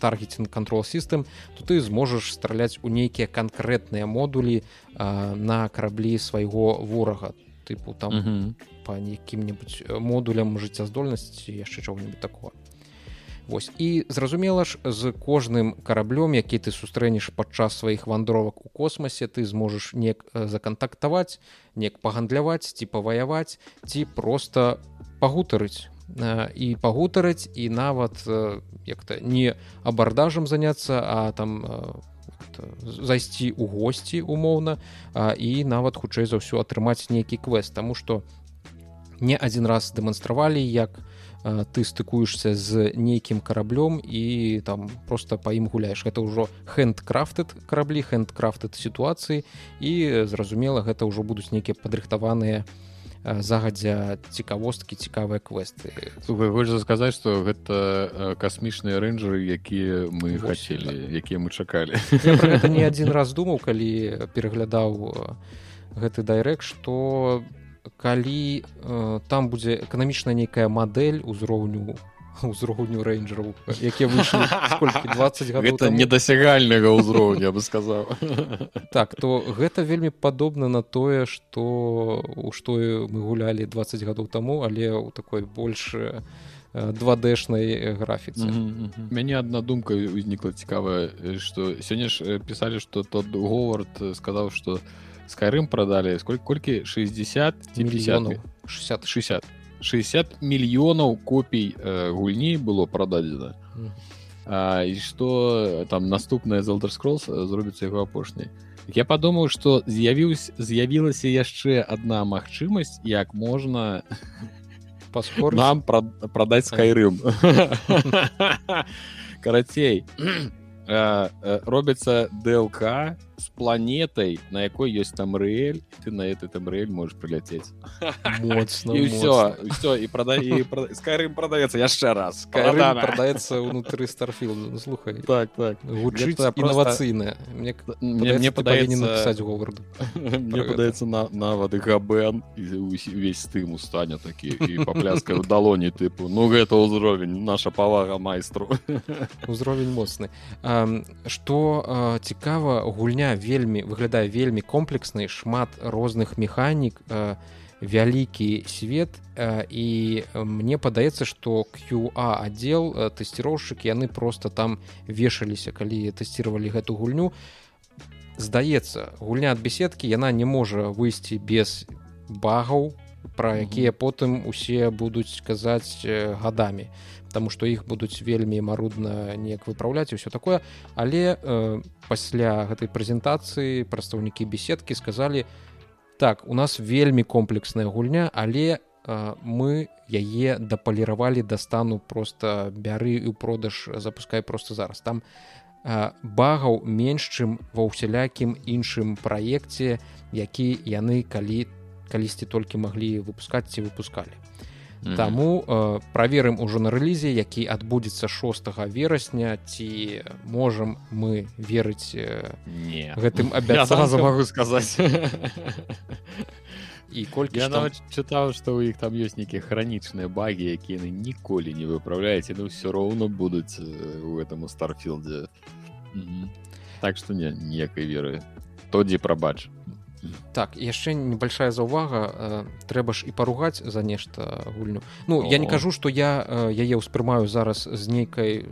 таргетинг control system то ты зможаш страляць у нейкія канкрэтныя модулі а, на караблі свайго ворага. Тыпу там mm -hmm. по якім-небудзь модулям жыццяздольнасці яшчэ чого-нибудь такого Вось. І зразумела ж з кожным караблём які ты сустрэнеш падчас сваіх вандровак у космосе ты зможаш неяк закантактаваць неяк пагандляваць ці паваяваць ці просто пагутарыць і пагутарыць і нават як-то не абардажам заняцца а там зайсці ў госці умоўна і нават хутчэй за ўсё атрымаць нейкі квест. Таму што не адзін раз дэманстравалі як ты стыкуешься з нейкім караблём і там просто па ім гуляеш. Гэта ўжо хендкрафтед караблі хендкрафтед сітуацыі і зразумела гэта ўжо будуць нейкія падрыхтаваныя на загадзя цікавосткі цікавыя квесты. Хочется сказаць что гэта касмічныя рэйнджеры якія мы хацелі якія мы чакалі. [LAUGHS] Не адзін раз думаў калі пераглядаў гэты дайрэк что калі там будзе эканамічная нейкая мадэль узроўню ўзроўню рэйнджераў якія выйшлі 20 гэта недасягальнага ўзроўня бы сказаў. [LAUGHS] Так то гэта вельмі падобна на тое што у што мы гулялі 20 гадоў таму але ў такой больш 2дэшнай графіцы. Mm -hmm. мяне адна думка узнікла цікавая што сёння ж пісалі што тот говард сказаў што скайрым прадалі сколько колькі? 60 мільёнаў. 60 60 60 мільёнаў копій э, гульні было прададзена і што там наступная золдар скролс зробіцца яго апошняй я падумаў што з'явіўся з'явілася яшчэ адна магчымасць як можна [LAUGHS] паспор нам прадаць скайрым карацей э, э, робіцца ДЛК с планетой на якой есть там рэль ты на этой там рэль можешь прыляцець моцно і все все і продай скайрым продается яшчэ раз. Продается унутры старфил ну, слухай. Так так. Інавацыйная мне мне падае не написать говарду. [LAUGHS] мне падаецца на нават габен весь тым устане такі і папляскаю далоні тыпу ну гэта ўзровень наша павага майстру узровень моцны что цікава гульня вельмі выглядае вельмі комплекснай шмат розных механік вялікі свет і мне падаецца што QA аддзел э, тэсціроўшчык яны просто там вешаліся калі тэсцівалі гэту гульню. Здаецца гульня ад беседкі яна не можа выйсці без багаў пра якія потым усе будуць казаць гадамі Таму што іх будуць вельмі марудна неяк выпраўляць і ўсё такое. Але э, пасля гэтай прэзентацыі прадстаўнікі беседкі сказалі так у нас вельмі комплексная гульня але э, мы яе дапаліравалі да стану просто бяры і ў продаж запускай просто зараз там э, багаў менш чым ва ўсялякім іншым праекце які яны калі калісьці толькі маглі выпускаць ці выпускалі Mm -hmm. Таму э, праверым ужо на рэлізе, які адбудзецца 6 верасня ці можам мы верыць э, не. гэтым [LAUGHS] абязразу могу сказаць [LAUGHS] і колькі я нават чытаў што ў іх там ёсць нейкія хранічныя багі якія яны ніколі не выправляеце ну все роўно будуць у гэтаму старфілдзе так што не ніякай веры. То дзе прабач так яшчэ небольшая заўвага э, трэба ж і паругаць за нешта гульню. Ну О. я не кажу что я э, яе ўспрымаю зараз з нейкай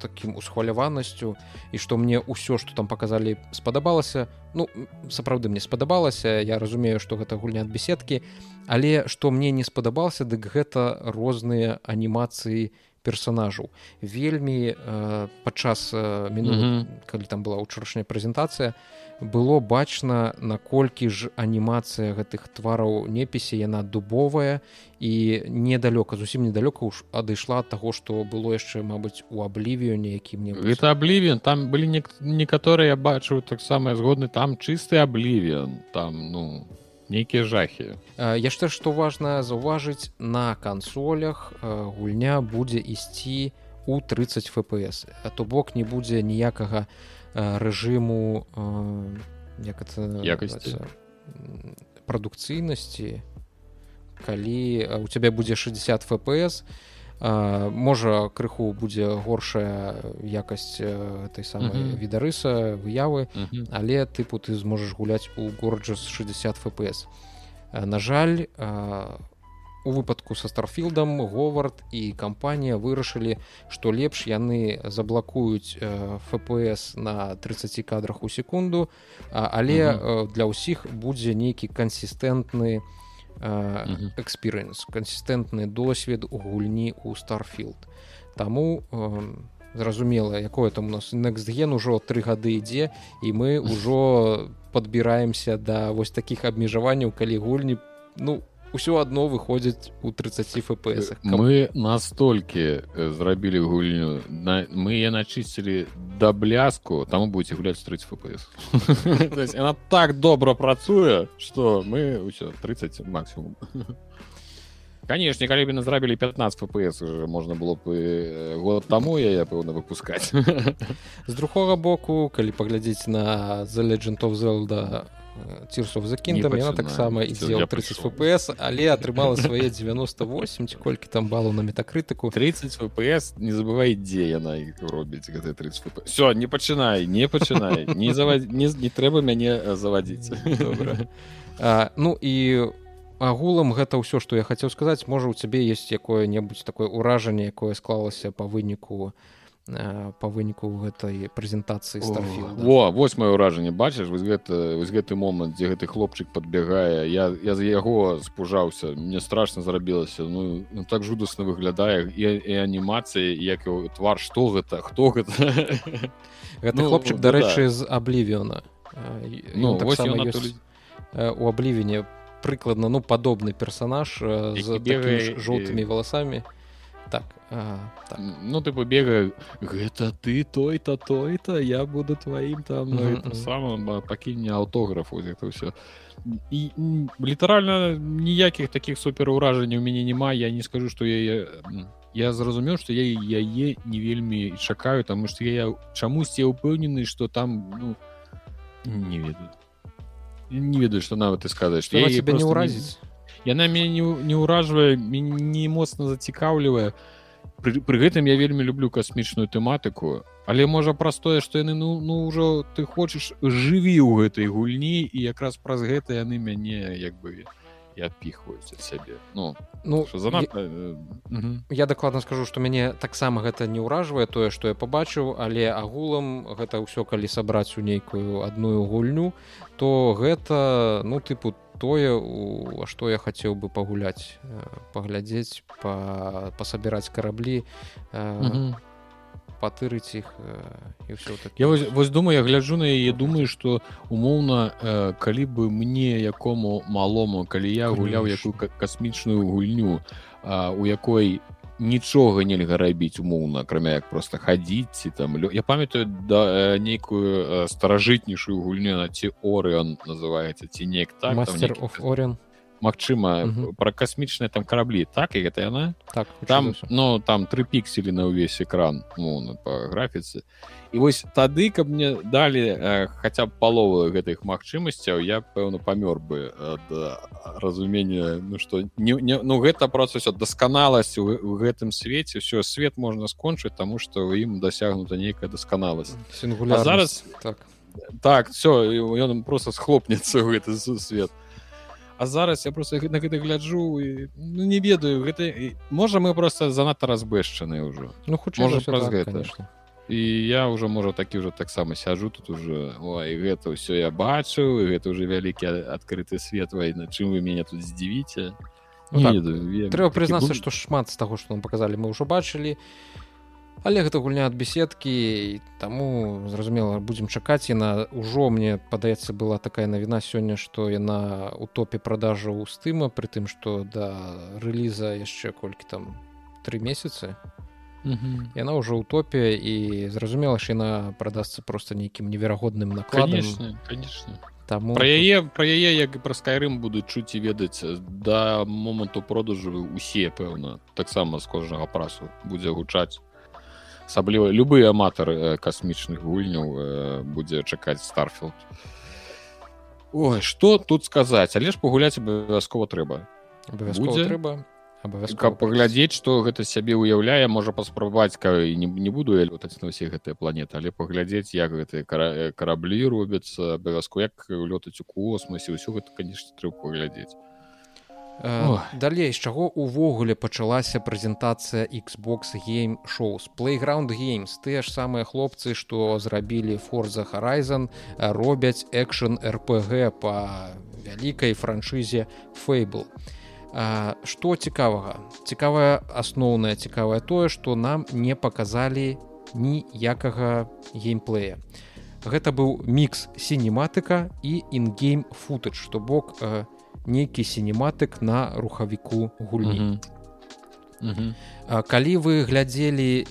таким усхваляванасцю і што мне ўсё што там показалі спадабалася. Ну сапраўды мне спадабалася я разумею што гэта гульня ад беседкі. Але што мне не спадабалася дык гэта розныя анімацыі персонажаў вельмі э, падчас э, міну mm -hmm. калі там была ўчарашняя прэзентацыя было бачна наколькі ж анімацыя гэтых твараў непісе яна дубовая і недалёка зусім недалёка уж адышла ад таго што было яшчэ мабыць у аблівію неякі мне это аблівен там былі некаторыя бачу таксама згодны там чысты аблівен там ну нейкія жахі яшчэ што важна заўважыць на кансолях гульня будзе ісці у 30 фпс а то бок не будзе ніякага рэжыму як якасці прадукцыйнасці калі у цябе будзе 60 фпс можа крыху будзе горшая якасць этой самой uh -huh. відарыса выявы uh -huh. але тыпу ты зможаш гуляць у горджас 60 фпс на жаль у выпадку са старфілдам говард і кампанія вырашылі што лепш яны заблакуюць фпс на 30 кадрах у секунду але uh -huh. для ўсіх будзе нейкі кансістэнтны у экспірэнс кансістэнтны досвед у гульні ў старфілд Таму зразумела якое там у нас некстген ужо тры гады ідзе і мы [LAUGHS] ўжо подбіраемся да вось такіх абмежаванняў калі гульні ну ўсё адно выходзіць у 30 фпс мы настолькі зрабілі гульню на мы я начысцілі да бляску там будете гуляць 30 фпс она так добра працуе что мы ўсё 30 максимум. Конечно калі бы зрабілі 15 фпс уже можна было бы год таму я я пэўна выпускаць з другога боку калі паглядзець на the legend of zelda цірсов закінтам яна таксама ідзе 30 фпс але атрымала свае 98 ці колькі там балу на метакрытыку 30 фпс не забывай дзе яна іх робіць гэта 30 фп все не пачынай не пачынай не завад... не, не трэба мяне завадзіць ну і агулам гэта ўсё што я хацеў сказаць можа у цябе есть якое-небудзь такое ўражанне якое склалася па выніку у Э, по выніку гэтай прэзентацыі во вось маё ўражанне. Бачыш вось гэта вось гэты момант дзе гэты хлопчык подбягае я я за яго спужаўся мне страшно зрабілася. Ну, ну так жудасна выглядае і, і анімацыі як твар. Што гэта? Хто гэта? [LAUGHS] Гэта ну, хлопчык дарэчы да. з аблівіона ну, у аблівіне прыкладна ну падобны персонаж з жоўтымі валасамі так так. ну ты побега гэта ты той-то той-то я буду тваім там mm -hmm. самым пакіне аўтографу это ўсё і літаральна ніякіх таких супер ўражанняў у мяне няма я не скажу что я я зразумеў что я яе не вельмі чакаю тому что я чамусьці ўпэўнены что там ну, не ведаю не ведаю что нават ты сказаць что я тебе не ўразіць яна мяне не, не ўражвае не моцна зацікаўлівая то пры, пры гэтым я вельмі люблю касмічную тэматыку але можа праз тое што яны ну ну ўжо ты хочаш жыві ў гэтай гульні і якраз праз гэта яны мяне як бы і адпіхваюць ад сябе. Ну ну занадта я, я дакладна скажу што мяне таксама гэта не ўражвае тое што я пабачыў але агулам гэта ўсё калі сабраць у нейкую адную гульню то гэта ну тыпу ты тое у што я хацеў бы пагуляць паглядзець па, пасабіраць караблі патырыць іх і ўсё так я вось, вось думаю я гляджу на яе думаю што умоўна калі бы мне якому малому калі я гуляў якую касмічную гульню у якой нічога нельга рабіць умоўна акрамя як просто хадзіць ці там я памятаю да нейкую старажытнейшую гульню на ці орыон называется ці неяк так мастер нейкі... орен Магчыма пра касмічныя там караблі так і гэта яна так там ну там тры пікселі на ўвесь экран ну, па графіцы і вось тады каб мне далі э, хаця б палову гэтых магчымасцяў я пэўна памёр бы ад разумення ну што не, не ну гэта проста все дасканаласць у, у гэтым свеце все свет можна скончыць таму што ў ім дасягнута нейкая дасканаласць зараз так. Так все ён просто схлопнецца ў гэты свет. а А зараз я просто на гэта гляджу і ну, не ведаю гэта можа мы просто занадта разбэшчаны ўжо. Ну хутчэй праз так, гэта. конечно. і я ўжо можа такі ўжо таксама сяжу тут уже ой, гэта ўсё я бачыў гэта уже вялікі адкрыты свет вайна чым вы мяне тут здзівіце? Ну, так. трэба прызнацца што шмат з таго што нам показалі мы ўжо бачылі але гэта гульня ад беседкі таму зразумела будзем чакаць яна ўжо мне падаецца была такая навіна сёння што яна у топе продажа ў стыма при тым што да рэліза яшчэ колькі там три месяцы яна ўжо ў топе і зразумела ж яна прадасца просто нейкім неверагодным накладам Таму... про яе про яе як і пра скайрым будуць чуць і ведаць да моманту продажу усе пэўна таксама з кожнага прасу будзе гучаць асабліва любы аматар э, касмічных гульняў э, будзе чакаць старфілд Ой что тут сказаць? Але ж пагуляць абавязкова трэба. Трэба. Каб паглядзець што гэта сябе ўяўляе можа паспрабаваць не, не буду я лётаць на ўсе гэтыя планеты але паглядзець як гэтыя кара... караблі робяцца абавязку як лётаць у космосе ўсё гэта канешне трэба паглядзець далей з чаго увогуле пачалася прэзентацыя Xbox game шоус playground games тыя ж самыя хлопцы што зрабілі форза horizon робяць экшн rpg по вялікай франшызе фейбл што цікавага? Цікавая асноўная цікавае тое што нам не паказалі ніякага геймплея гэта быў мікс сінематыка і інгейм футаж што бок у нейкі сінематык на рухавіку гульні. Калі вы глядзелі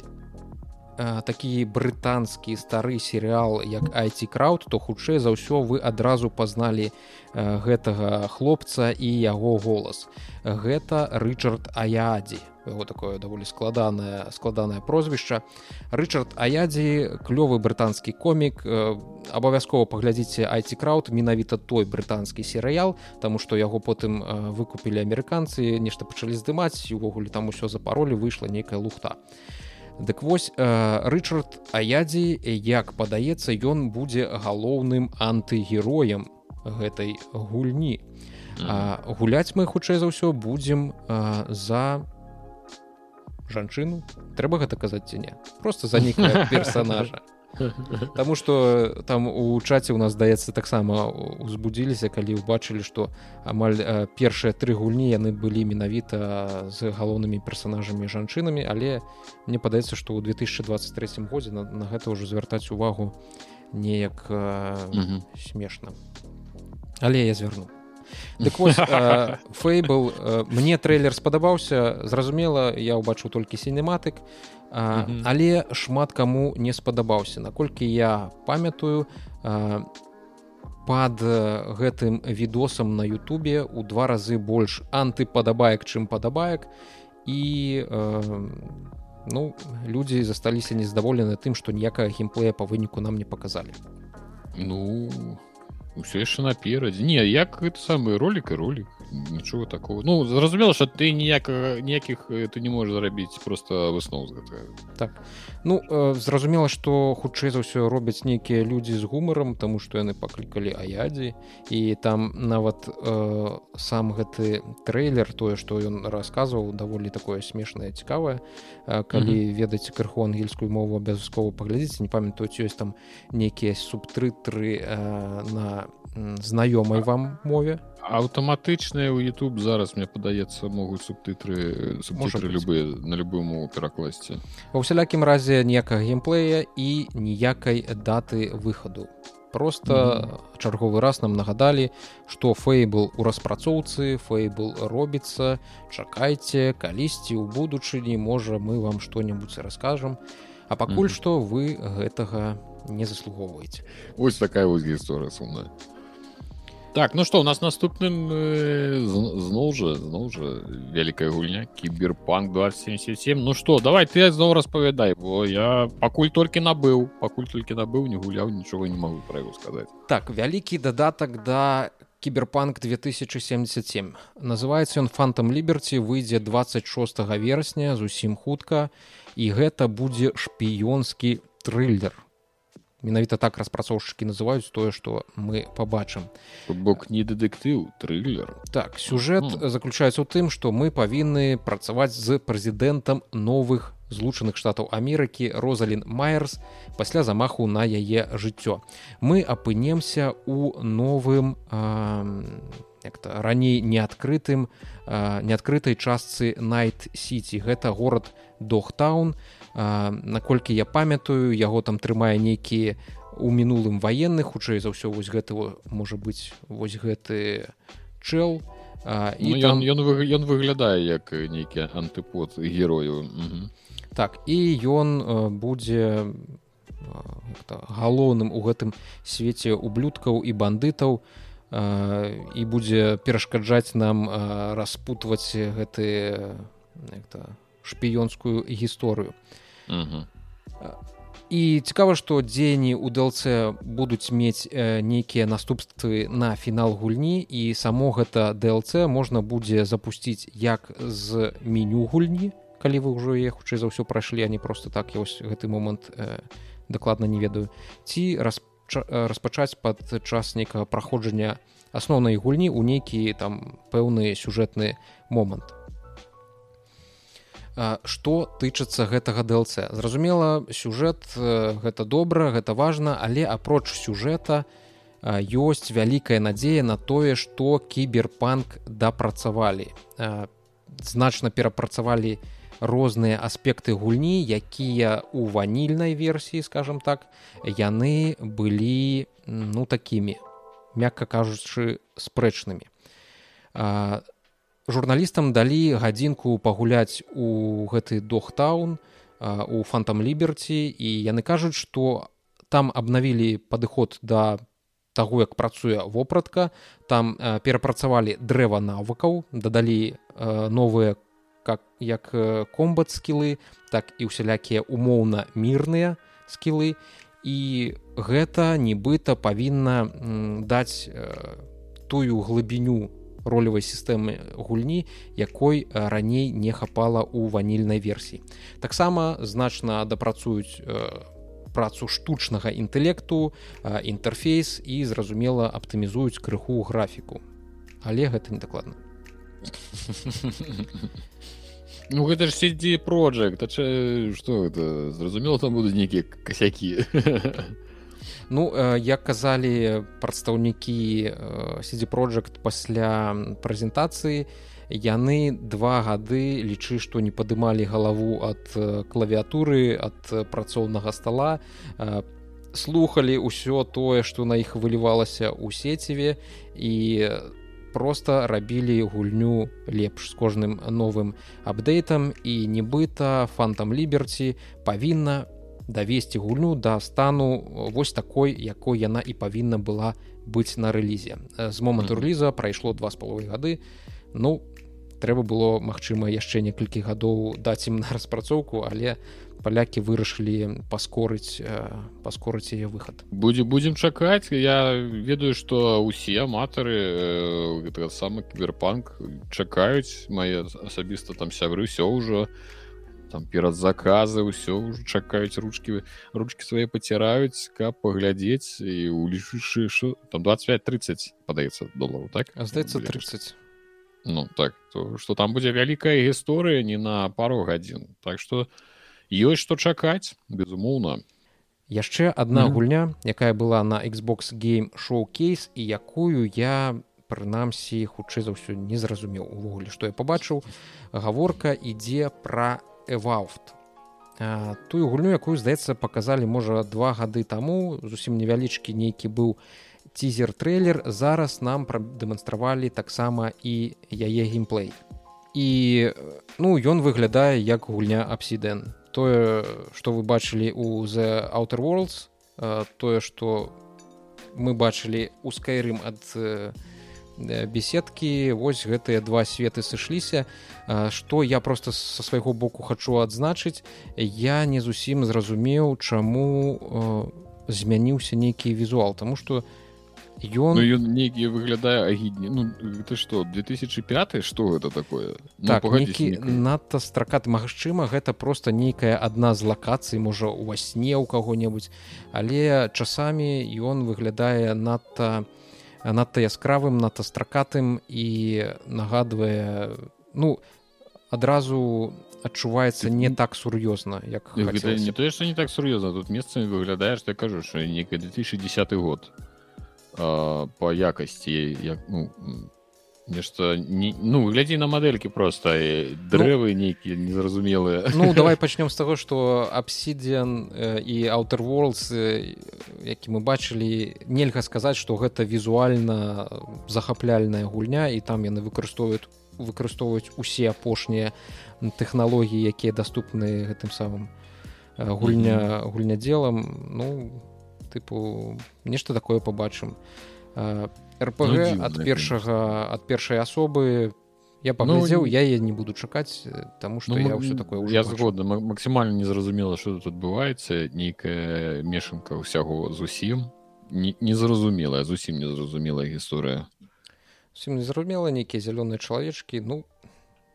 такі брытанскі стары серыал як айці крауд то хутчэй за ўсё вы адразу пазналі гэтага хлопца і яго голас. Гэта рычард аядзі. Яго такое даволі складанае складанае прозвішча. Рычард аядзі клёвы брытанскі комік. Абавязкова паглядзіце айці крауд менавіта той брытанскі серыял таму што яго потым выкупілі амерыканцы нешта пачалі здымаць увогуле там усё за паролі выйшла нейкая лухта Дык вось рычард аядзі як падаецца ён будзе галоўным антыгероем гэтай гульні. А, гуляць мы хутчэй за ўсё будзем а, за жанчыну. Трэба гэта казаць ці не? Просто за нейкая [LAUGHS] персонажа [LAUGHS] Таму что там у чаце у нас здаецца таксама узбудзіліся калі ўбачылі што амаль першыя тры гульні яны былі менавіта з галоўнымі персонажамі жанчынамі але мне падаецца што ў 2023 годзе на, на гэта ўжо звяртаць увагу неяк смешна. Але я звярну Дык [LAUGHS] фейбл мне трейлер спадабаўся зразумела я ўбачыў толькі сінематык але шмат каму не спадабаўся. Наколькі я памятаю пад гэтым відосам на Ютубе у два разы больш антыпадабаек чым падабаек. І ну людзі засталіся незадаволены тым што ніякага геймплея па выніку нам не паказалі. Ну ўсё яшчэ наперадзе. Не як гэта самы ролик і ролик нічого такого. Ну зразумела что ты ніяк ніякіх ты не можешь зарабіць просто высноў з гэтага так. Ну э, зразумела что хутчэй за ўсё робяць нейкія людзі з гумаром тому что яны паклікалі аядзі і там нават э, сам гэты трейлер тое что ён расказваў даволі такое смешнае цікавае э, калі mm -hmm. ведаць крыху ангельскую мову абавязкова паглядзіць не памятаюць ёсць там нейкія субтрытры э, на знаёмай вам мове. Аўтаматычныя ў YouTube зараз мне падаецца могуць субтытры субтытры любыя на любую мову перакласці ва ўсялякім разе ніякага геймплея і ніякай даты выхаду просто mm -hmm. чарговы раз нам нагадалі што фейбл у распрацоўцы фейбл робіцца. Чакайце калісьці ў будучыні можа мы вам што-небудзь раскажам. А пакуль mm -hmm. што вы гэтага не заслугоўваеце. Ось такая вось гісторыя сумная так ну что у нас наступным э, зноў жа зноў жа вялікая гульня кіберпанк 277 Ну что давай ты зноў распавядай бо я пакуль толькі набыў пакуль толькі набыў не гуляў нічога не могу пра яго сказаць так вялікі дадатак да кіберпанк 2077 называется ён фантом ліберці выйдзе 26 верасня зусім хутка і гэта будзе шпіёнскі трыльдер менавіта так распрацоўшчыкі называюць тое што мы побачым бок не дэтэктыў трылер. Так сюжэт mm. заключаецца ў тым што мы павінны працаваць з прэзідэнтам новых злучаных штатаў Амерыкі розалін майерс пасля замаху на яе жыццё. Мы апынемся у новым як-то раней неадкрытым неадкрытай частцы найт сіці. Гэта горад дохтаун наколькі я памятаю яго там трымае нейкія у мінулым ваенны хутчэй за ўсё вось гэты можа быць вось гэты чэл. І ну, там... ён, ён, ён выглядае як нейкі антыпод герою так і ён будзе галоўным у гэтым свеце ублюдкаў і бандытаў і будзе перашкаджаць нам распутваць гэты шпіёнскую гісторыю і цікава што дзені у DLC будуць мець нейкія наступствы на фінал гульні і само гэта DLC можна будзе запусціць як з меню гульні калі вы ўжо е хутчэй за ўсё прайшлі не просто так я вось гэты момант э, дакладна не ведаю. Ці распачаць пад час нейкага праходжання асноўнай гульні ў нейкі там пэўны сюжэтны момант што тычыцца гэтага DLC зразумела сюжэт гэта добра гэта важна але апроч сюжэта ёсць вялікая надзея на тое што кіберпанк дапрацавалі. Значна перапрацавалі розныя аспекты гульні якія у ванільнай версіі скажем так яны былі ну такімі мякка кажучы спрэчнымі журналістам далі гадзінку пагуляць у гэты дохтаун у фантам ліберці і яны кажуць што там абнавілі падыход да таго як працуе вопратка. Там перапрацавалі дрэва навыкаў дадалі новыя как як комбат скілы так і ўсялякія умоўна мірныя скілы. І гэта нібыта павінна даць тую глыбіню ролевой сістэмы гульні якой раней не хапала ў ванільнай версіі таксама значна дапрацуюць працу штучнага інтэлекту інтэрфейс і зразумела аптымізуюць крыху графіку. Але гэта не дакладна Ну гэта ж сидзі project что это? Зразумела там будуць нейкія касякі Ну як казалі прадстаўнікі сидзі project пасля прэзентацыі яны два гады лічы што не падымалі галаву ад клавіатуры ад працоўнага стола слухали ўсё тое што на іх вылівалася ў сеціве і просто рабілі гульню лепш з кожным новым апдейтам і нібыта фантам ліберці павінна давесці гульню да стану вось такой якой яна і павінна была быць на рэлізе. З моманту рэліза прайшло два з паловай гады. Ну трэба было магчыма яшчэ некалькі гадоў даць ім на распрацоўку але палякі вырашылі паскорыць паскорыць яе выхад. Будзе будзем чакаць. Я ведаю што ўсе аматары гэтага самы кіберпанк чакаюць. Мае асабіста там сябры ўсё ўжо. у там перад заказы ўсё ўжо чакаюць ручки ручки свае паціраюць каб паглядзець і улічышы там 25-30 падаецца долару так? Здаецца 30 ну так то что там будзе вялікая гісторыя не на пару гадзін. Так что ёсць што чакаць безумоўна. Яшчэ одна mm -hmm. гульня якая была на xbox game шоу-кейс і якую я прынамсі хутчэй за ўсё не зразумеў увогуле што я побачыў гаворка ідзе пра эвафт тую гульню якую здаецца паказалі можа два гады таму зусім невялічкі нейкі быў тизер трейлер зараз нам прадэманстравалі таксама і яе геймплей. І ну ён выглядае як гульня абсідэн тое што вы бачылі у the outer worlds тое што мы бачылі у скайрым ад беседкі вось гэтыя два светы сышліся. Што я просто са свайго боку хачу адзначыць. Я не зусім зразумеў чаму змяніўся нейкі візуал. Тому что ён ну, ён нейкі выглядае агідні. Ну ты что 2005 что это такое? Ну, так, нейкі надта стракат Магчыма. Гэта просто нейкая адна з лакацый можа у васне у каго-небудзь але часамі ён выглядае надта на надта яскравым надта стракатым і нагадвае ну адразу адчуваецца не так сур'ёзна як не тое што не так сур'ёзна тут месцамі выглядаеш ты кажу що некай 2010 год. А, по якасці як ну нешта не ну глядзі на мадэлькі просто дрэвы ну, нейкія незразумелыя ну [LAUGHS] давай пачнём з таго что абсідзен і аўтер worldс які мы бачылі нельга сказаць что гэта візуальна захапляльная гульня і там яны выкарыстоўваюць выкарыстоўваюць усе апошнія тэхналогіі якія даступны гэтым самым гульня гульнядзелам. Ну тыпу нешта такое побачым а рпг ну, ад першага ад першай асобы я паглядзеў ну, я я не буду чакаць таму што ну, я ўсё такое я згодна максімальна незразумела что тут адбываецца. Нейкая мешанка ўсяго зусім незразумелая зусім незразумелая гісторыя. Усім незразумела нейкія зялёныя чалавечкі ну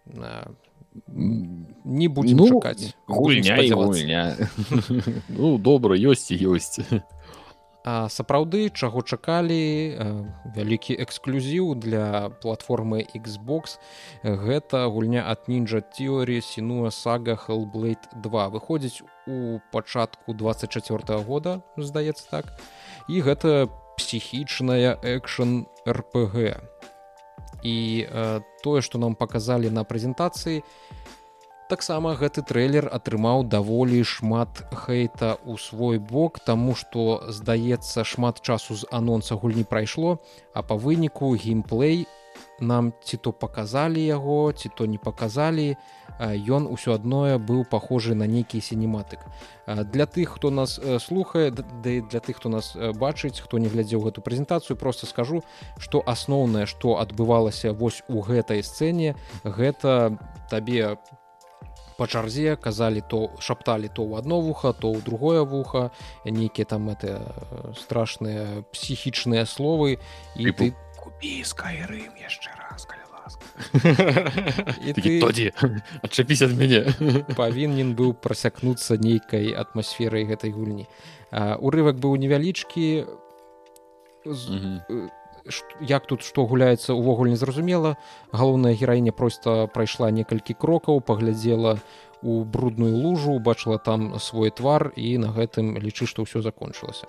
на не будем ну, чакаць гульня, гульня. [LAUGHS] ну добра ёсць і ёсць сапраўды чаго чакалі вялікі эксклюзіў для платформы Xbox гэта гульня ад нінджа теорі сінуа сага Hellblade 2 выходзіць у пачатку 24 -го года здаецца так і гэта псіхічная экшн рпг і э, тое што нам паказалі на прэзентацыі таксама гэты трэйлер атрымаў даволі шмат хейта ў свой бок таму што здаецца шмат часу з анонса гульні прайшло а па выніку геймплей нам ці то паказалі яго ці то не паказалі ён усё адное быў пахожы на нейкі сінематык. Для тых хто нас слухае да для тых хто нас бачыць хто не глядзеў гэту прэзентацыю просто скажу што асноўнае што адбывалася вось у гэтай сцэне гэта табе по чарзе казалі то шапталі то ў одно вуха то ў другое вуха нейкія там это страшныя псіхічныя словы і ты купі скайрым яшчэ раз адчапіць ад мяне павінен быў прасякнуцца нейкай атмасферай гэтай гульні. Урывак быў невялічкі як тут што гуляецца увогуле незразумела. Галоўная гераіня проста прайшла некалькі крокаў паглядзела у брудную лужу убачыла там свой твар і на гэтым лічы што ўсё закончылася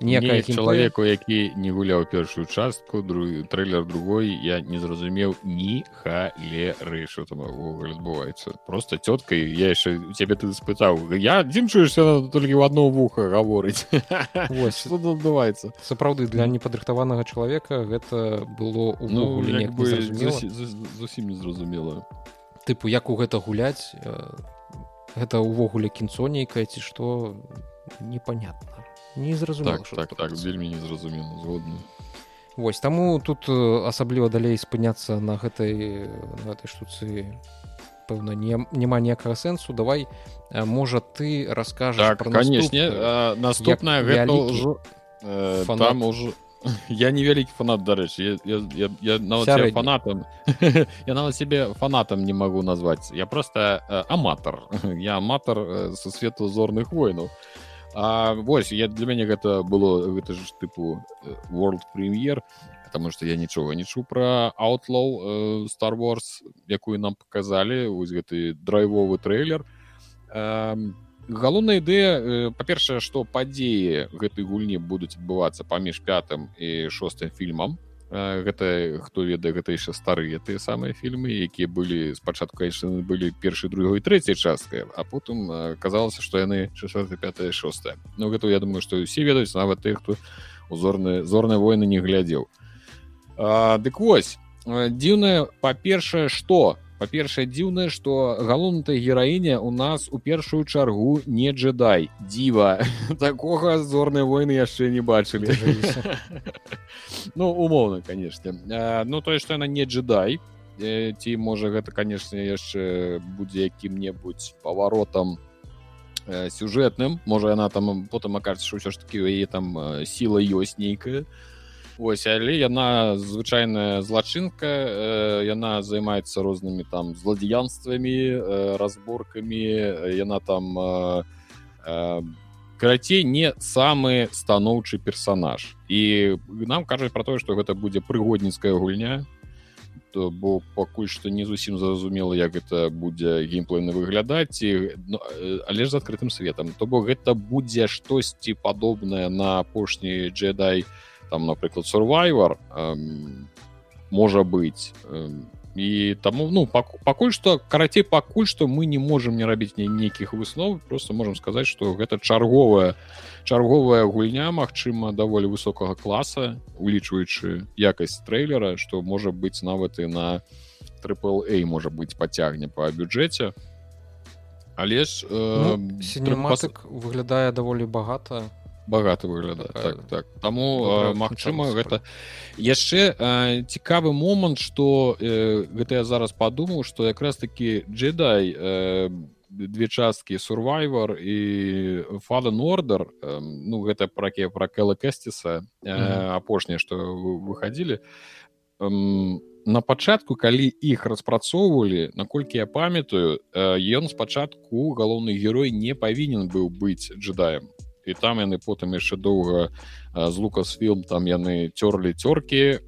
некая чалавеку які не гуляў першую частку друг трейлер другой я не зразумеў ні халеры что там адбываецца просто цёткай я яшчэ цябе ты спытаў я адзін чуешься толькі ў одно вуха гаворыць [LAUGHS] адбываецца? Сапраўды для непадрыхтаванага чалавека гэта было увогуле ну, зусім незразумела. Тыпу як у гэта гуляць гэта ўвогуле кінцо нейкае ці што непонятно не зразумела так, так, так вельмі незразумела згодна Вось таму тут асабліва далей спыняцца на гэтай на гэтай штуцы пэўна не, няма ніякага сэнсу. Давай можа ты раскажаш так, канешне наступная гэта ўжо э, там ужо [LAUGHS] я невялікі фанат дарэчы я, я, я, я нават фанатам [LAUGHS] я нават себе фанатам не магу назваць. Я просто э, аматар. [LAUGHS] Я аматар э, са свету зорных войнаў А вось я для мяне гэта было гэта ж тыпу э, world прем'ер потому что я нічога не чу про outlaw star wars якую нам показалі. Вось гэты драйвовы трейлер. Галоўная ідэя э, па-першае што падзеі гэтай гульні будуць адбывацца паміж пятым і шостым фільмам гэта хто ведае гэта яшчэ старыя тыя самыя фільмы якія былі спачатку конечно былі першы другой трэцяй часткай а потым казалася што яны 65 6 Ну гэта я думаю што усе ведаюць нават тых хто узорныя зорныя войны не глядзеў. Дык вось дзіўная па-першае што па-першае дзіўнае што галоўная гераіня у нас у першую чаргу не джедай дзіва. [LAUGHS] Такога зорныя войны яшчэ не бачылі. [LAUGHS] Ну умоўна канешне. Ну тое што яна не джедай ці можа гэта канешне яшчэ будзе якім-небудзь паваротам сюжэтным. Можа яна там потым акажется ўсё ж таки яе там сіла ёсць нейкая ось але яна звычайная злачынка яна займаецца рознымі там злодзеянствамі разборкамі яна там карацей не самы станоўчы персонаж і нам кажуць про тое што гэта будзе прыгодніцкая гульня то бо пакуль што не зусім зразумела як гэта будзе геймплейна выглядаць і ну, але ж з адкрытым светом то бок гэта будзе штосьці падобнае на апошні джедай там напрыклад сурвайвар можа быць і таму ну пакуль што карацей пакуль што мы не можемм не рабіць нейкіх выслов просто можемм сказаць что гэта чарговая чарговая гульня Мачыма даволі высокага класа улічваючы якасць трэйлера что можа быць нават і на трипл A можа быць пацягне по бюджэце але ж э, ну, сінематык пас... выглядае даволі багата багата выглядае так, так. таму Мачыма гэта? Яшчэ цікавы момант что э, гэта я зараз падумаў что якраз таки джедай э, две часткі сурвайвар і фаден ордер э, ну гэта праке пра кэла кэсціса апошняе што выходзілі на пачатку калі іх распрацоўвалі наколькі я памятаю ён спачатку галоўны герой не павінен быў быць джедаем і там яны потым яшчэ доўга з лукасфілм там яны цёрлі цёркі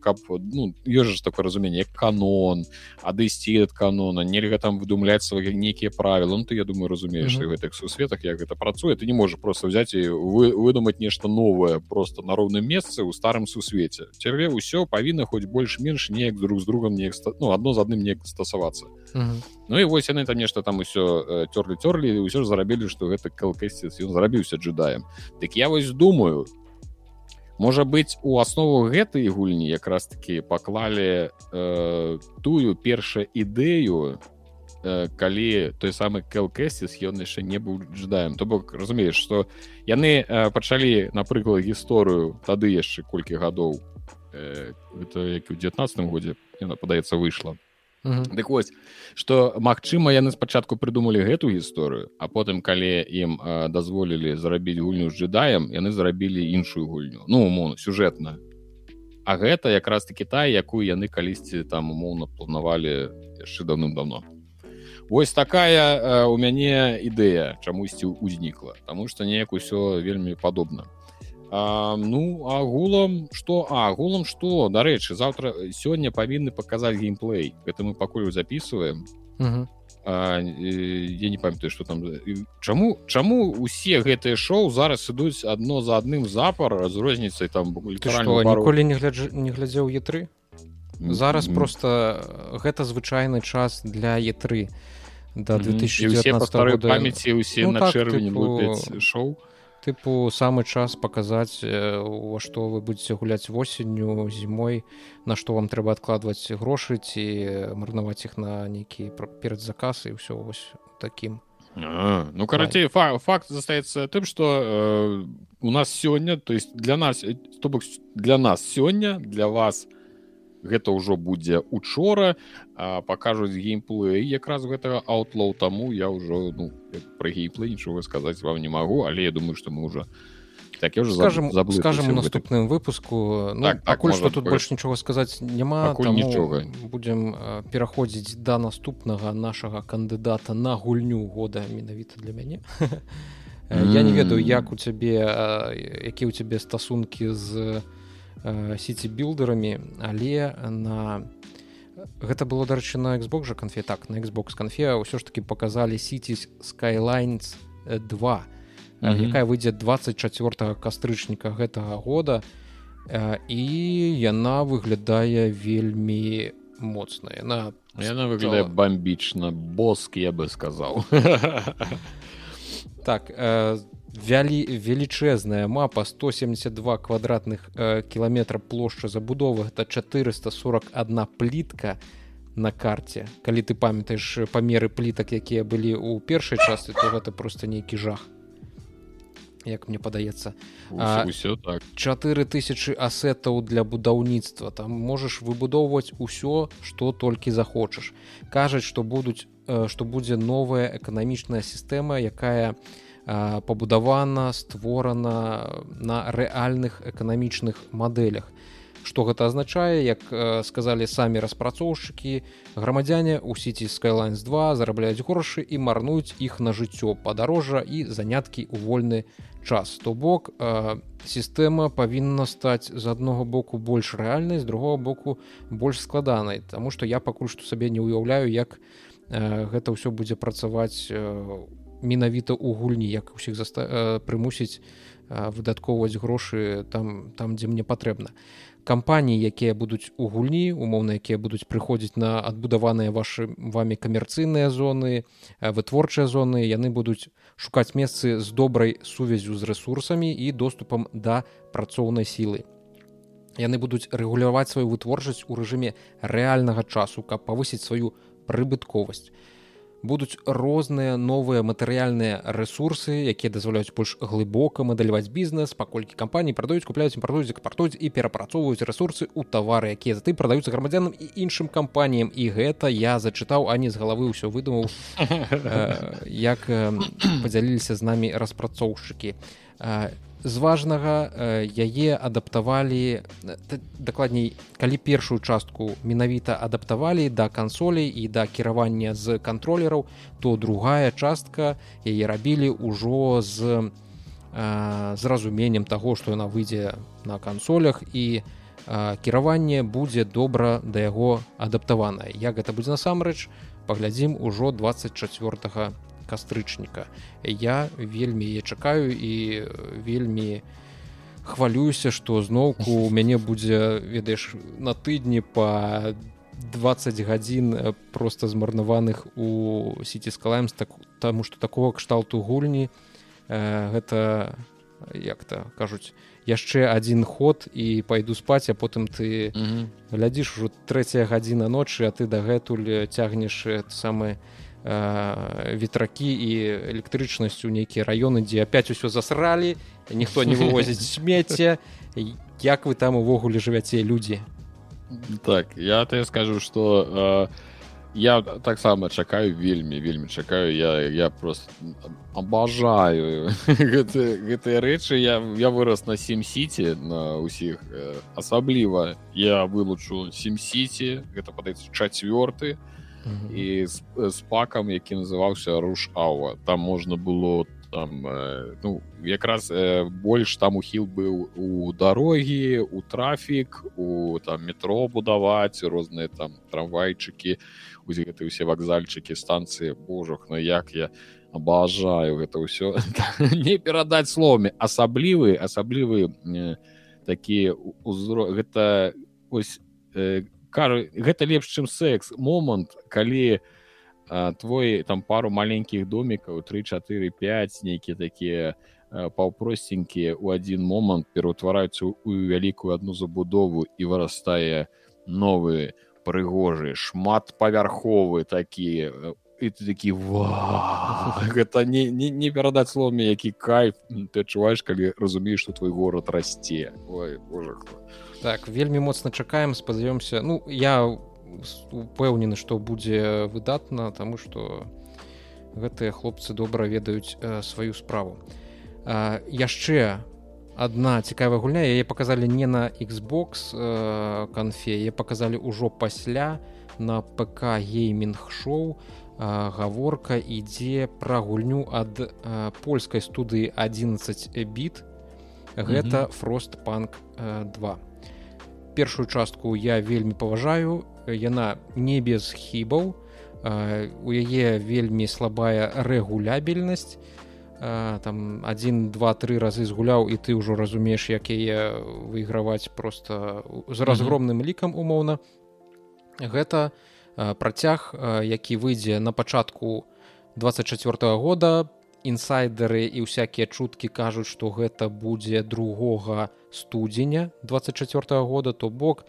каб ну ёжа ж такое разуменне канон адысці ад канона нельга там выдумляць свае нейкія правілы. Ну, ты я думаю разумееш mm -hmm. гэтых сусветах як гэта працуе. Ты не можа просто взять і вы выдумаць нешта новое просто на роўным месцы ў старым сусвеце. Цябе ўсё павінна хоць больш-менш неяк друг з другом неяк ну адно з адным неяк стасавацца. mm -hmm. Ну і вось яны там нешта там усё цёрлі цёрлі ўсё ж зарабілі што гэта калкасці ён зарабіўся джедаем. Дык я вось думаю можа быць у аснову гэтай гульні якраз таки паклалі э, тую першую ідэю э, калі той самы келкэсіс ён яшчэ не быў жадаем то бок разумееш что яны э, пачалі напрыклад гісторыю тады яшчэ колькі гадоў э, это як у 19 годзе яна падаецца выйшла Дык вось што магчыма яны спачатку прыдумалі гэту гісторыю а потым калі ім дазволілі зарабіць гульню з джедаем яны зарабілі іншую гульню. Ну умоўна сюжэтна А гэта якраз таки та якую яны калісьці там умоўна планавалі яшчэ давным-давно Вось такая у мяне ідэя чамусьці ўзнікла Таму што неяк усё вельмі падобна А, ну агулам что? Агулам что? Дарэчы завтра сёння павінны паказаць геймплей. Это мы пакуль записываем. А, я не памятаю что там чаму чаму усе гэтыя шоу зараз ідуць адно за адным запар з розніцай там ніколі не гляд не глядзеў е3 зараз mm -hmm. просто гэта звычайны час для е3 до 2019 памяці усе ну, на так, чэрвені типу... шоу тыпу самы час паказаць во што вы будетеце гуляць восенню зімой на што вам трэба адкладваць грошы ці марнаваць іх на нейкі перад заказ і ўсё вось такім. А, ну карацей фа факт застаецца тым што э, у нас сёння то есть для нас то бок для нас сёння для вас у гэта ўжо будзе учора пакажуць геймплей якраз гэтага аутлоу таму я ўжо ну, пра геймплей нічога сказаць вам не магу але я думаю что мы уже так я уже скажем скажем у наступным выпуску. Ну, так, пакуль так, что тут больш нічога сказаць няма нічога. будем пераходзіць да наступнага нашага кандыдата на гульню года менавіта для мяне. [LAUGHS] Я не ведаю як у цябе які у цябе стасункі з сеці билдерамі але на гэта было дарэчы на xbox жа канфе. Так на xbox канфе ўсё ж таки показалі сеці skylines 2 mm -hmm. якая выйдзе 24 кастрычніка гэтага года і яна выглядае вельмі моцная на яна выглядае бамбічна боск я бы сказаў [LAUGHS] так за вялі велічэзная мапа 172 квадратных э, кіламетра плошча забудовы это 441 плітка на карце калі ты памятаеш памеры плітак якія былі ў першай частцы то гэта просто нейкі жах як мне падаецца ўсё так. 4000 асетаў для будаўніцтва. Там можаш выбудоўваць усё што толькі захочаш кажаць што будуць што будзе новая эканамічная сістэма якая пабудавана створана на рэальных эканамічных мадэлях Што гэта азначае як сказалі самі распрацоўшчыкі грамадзяне у сеці skylines 2 зарабляюць грошы і марнуюць іх на жыццё падарожжа і заняткі ў вольны час. То бок сістэма павінна стаць з аднаго боку больш рэальнай з другого боку больш складанай. Таму што я пакуль што сабе не ўяўляю як гэта ўсё будзе працаваць менавіта ў гульні як усіх заста... прымусіць выдаткоўваць грошы там там дзе мне патрэбна. Кампаніі якія будуць у гульні умоўна якія будуць прыходзіць на адбудаваныя вашы вами камерцыйныя зоны вытворчыя зоны яны будуць шукаць месцы з добрай сувязю з ресурсамі і доступам да працоўнай сілы. Яны будуць рэгуляваць сваю вытворчасць у рэжыме рэальнага часу каб павысіць сваю прыбытковасць. Будуць розныя новыя матэрыяльныя ресурсы якія дазваляюць больш глыбока мадэляваць бізнес паколькі кампаніі прадаюць купляюць імпартуюць экспартуюць і перапрацоўваюць ресурсы ў тавары якія затым прадаюцца грамадзянам і іншым кампаніям. І гэта я зачытаў а не з галавы ўсё выдумаў [LAUGHS] як падзяліліся з намі распрацоўшчыкі з важнага яе адаптавалі дакладней калі першую частку менавіта адаптавалі да кансолей і да кіравання з кантролераў то другая частка яе рабілі ўжо з з разуменнем таго што яна выйдзе на кансолях і кіраванне будзе добра да яго адаптаванае. Як гэта будзе насамрэч паглядзім ужо 24 кастрычніка. Я вельмі я чакаю і вельмі хвалююся што зноўку у [LAUGHS] мяне будзе ведаеш на тыдні по 20 гадзін просто змарнаваных у сеці скалаем так таму што такого кшталту гульні э, гэта як-то кажуць яшчэ один ход і пайду спаць а потым ты глядзіш ужо трэцяя гадзіна ночы а ты дагэтуль цягнеш самы Э, ветракі і электрычнасць у нейкія раёны дзе опять усё засралі ніхто не вывозіць [LAUGHS] смецце як вы там увогуле жывяце людзі так я то скажу что э, я таксама чакаю вельмі вельмі чакаю я я просто абажаю гэтыя рэчы я я вырос на сім сіці на ўсіх э, асабліва я вылучу сім сіці гэта падаецца чацвёрты то і з, з пакам які называўся руш ава там можна было там э, ну якраз э, больш там ухіл быў у дарогі у трафік у там метро будаваць розныя там трамвайчыкі гэты ўсе вакзальчыкі станцыі. Божах но ну, як я абажаю гэта ўсё. [LAUGHS] Не перадаць словамі. Асаблівы асаблівы э, такі узро гэта ось э, кажу гэта лепш чым секс. Момант калі а, твой там пару маленькіх домікаў 345 нейкія такія паўпросценькія у адзін момант пераўтвараюцца у вялікую адну забудову і вырастае новы прыгожы шматпавярховы такі і ты такі гэта не, не, не перадаць словамі які кайф ты адчуваеш калі разумееш што твой горад расце ой боже так вельмі моцна чакаем спадзяёмся. Ну я упэўнены што будзе выдатна таму што гэтыя хлопцы добра ведаюць э, сваю справу. Э, яшчэ одна цікавая гульня. Яе показалі не на xbox э, канфе яе показалі ўжо пасля на пк гейминг шоу. Гаворка ідзе пра гульню ад польскай студыі 11 біт. Гэта фрост панк 2 першую частку я вельмі паважаю. Яна не без хібаў. У яе вельмі слабая рэгулябельнасць. Там один два три разы згуляў і ты ўжо разумееш як яе выйграваць просто з разгромным лікам умоўна. Гэта працяг які выйдзе на пачатку 24 -го года інсайдеры і ўсякія чуткі кажуць што гэта будзе другога студзеня 24 -го года то бок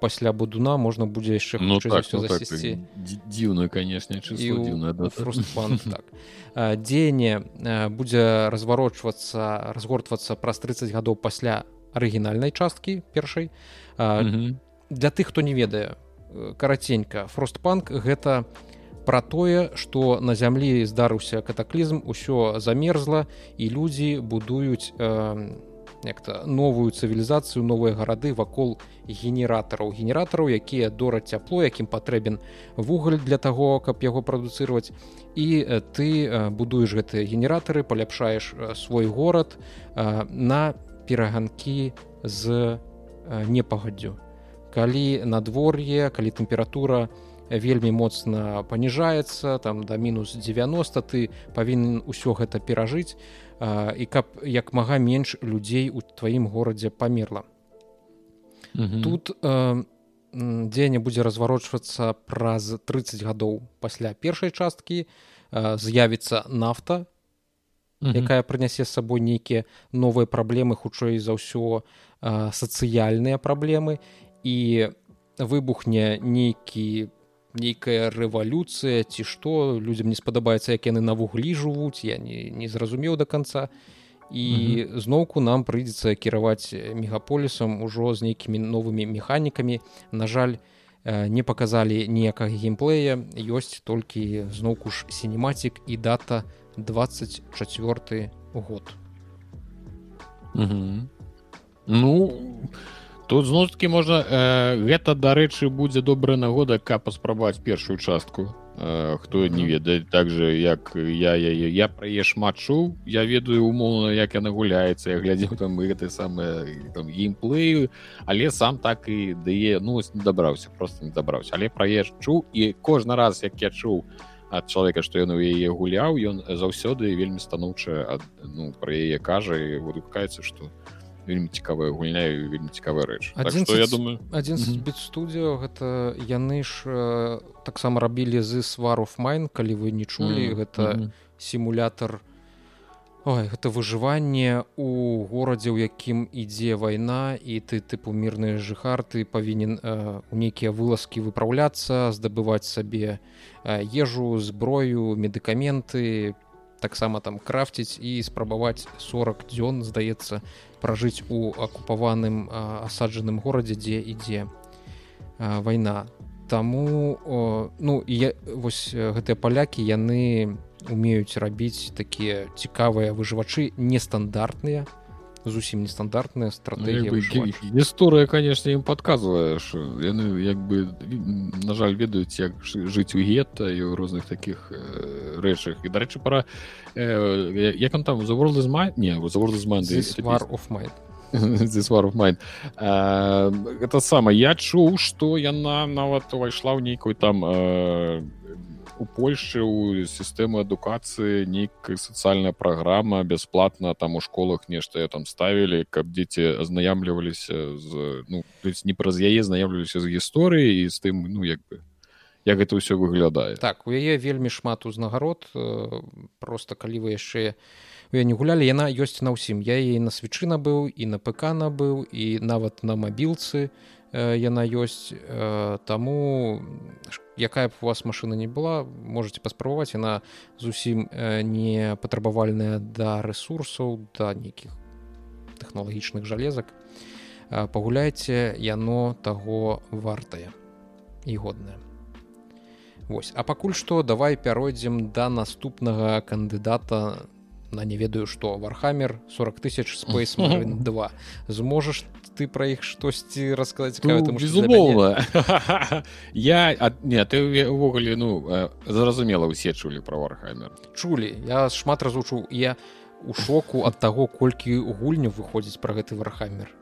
пасля будуна можна будзе яшчэ ну, так, ну, так, дзіўную канешне [LAUGHS] так. дзеянне будзе разварочвацца разгортвацца праз 30 гадоў пасля арыгінальнай часткі першай. Для тых хто не ведае караценька фростпанк гэта про тое что на зямлі здарыўся катаклізм усё замерзла і людзі будуюць э, як-то новую цывілізацыю новыя гарады вакол генератараў. Генератараў якія дораць цяпло якім патрэбен вугаль для таго каб яго прадуцыраваць. І ты будуеш гэтыя генератары паляпшаеш свой горад на пераганкі з непагаддзю. Калі надвор'е калі тэмпература вельмі моцна паніжаецца там да мінус 90 ты павінен усё гэта перажыць і каб як мага менш людзей у тваім горадзе памерла. Тут дзеянне будзе разварочвацца праз 30 гадоў пасля першай часткі з'явіцца нафта якая прынясе з сабой нейкія новыя праблемы хутчэй за ўсё сацыяльныя праблемы і выбухне нейкі нейкая рэвалюцыя ці што людзям не спадабаецца як яны на вуглі жывуць я не, не зразумеў до конца і зноўку нам прыйдзецца кіраваць мегаполісам ужо з нейкімі новымі механікамі. На жаль не паказалі ніякага геймплея ёсць толькі зноўку ж сінематик і дата 24 год. Ну тут зноў таки можна э, гэта дарэчы будзе добрая нагода каб паспрабаваць першую частку. Э, хто не ведае так же як я я я, я пра е шмат чуў я ведаю умоўна як яна гуляецца я глядзеў там і гэты самы там геймплею але сам так і дае ну не дабраўся просто не дабраўся. Але праезд чуў і кожны раз як я чуў ад чалавека што ён у яе гуляў ён заўсёды вельмі станоўча ну, пра яе кажа і выдукаецца што у вельмі цікавая гульня вельмі цікавая рэч 11, так, я думаю один mm -hmm. студыо гэта яны ж таксама рабілі з сваров майн калі вы не чулі mm -hmm. гэта mm -hmm. сімулятор Ой, гэта выжыванне у горадзе у якім ідзе вайна і ты тыпу мірны жыхар ты павінен э, у нейкія вылазкі выпраўляцца здабываць сабе э, ежу зброю медыкаменты таксама там крафціць і спрабаваць 40 дзён здаецца пражыць у акупаваным асаджаным горадзе дзе ідзе вайна Таму ну я вось гэтыя палякі яны умеюць рабіць такія цікавыя выжывачы нестандартныя зусім нестандартная стратегія гісторыя конечно ім подказваеш яны як бы на жаль ведаюць як жыць у гетта і ў розных таких э, рэчах і дарэчы пара э, як он там завор май не завор это [LAUGHS] сама я чуў что яна нават увайшла ў нейкую там э, у польльше у сістэмы адукацыі нейкая сацыяльная праграма бясплатна там у школах нешта я там ставілі каб дзеці азнаямліваліся з ну не праз яе знаямліваліся з гісторыі і з тым ну як бы як гэта ўсё выглядае. Так у яе вельмі шмат узнагарод просто калі вы яшчэ не гулялі яна ёсць на ўсім. Я ей на свечына быў і на пк набыў і нават на мабілцы яна ёсць таму якая б у вас машина не была можете паспрабаваць яна зусім не патрабавальная да ресурсаў да нейкіх тэхналагічных жалезак пагуляйце яно таго вартае і годнае Вось. А пакуль што давай пяройдзем да наступнага кандыдата на не ведаю што. Вархамер 40 тысяч space 2 [LAUGHS] зможаш ты пра іх штосьці расказаць ну, безумоўна [LAUGHS] я ад... не ты увогуле ну зразумела усе чулі пра вархамер чулі я шмат разучу. Я у шоку ад таго колькі гульню выходзіць пра гэты вархамер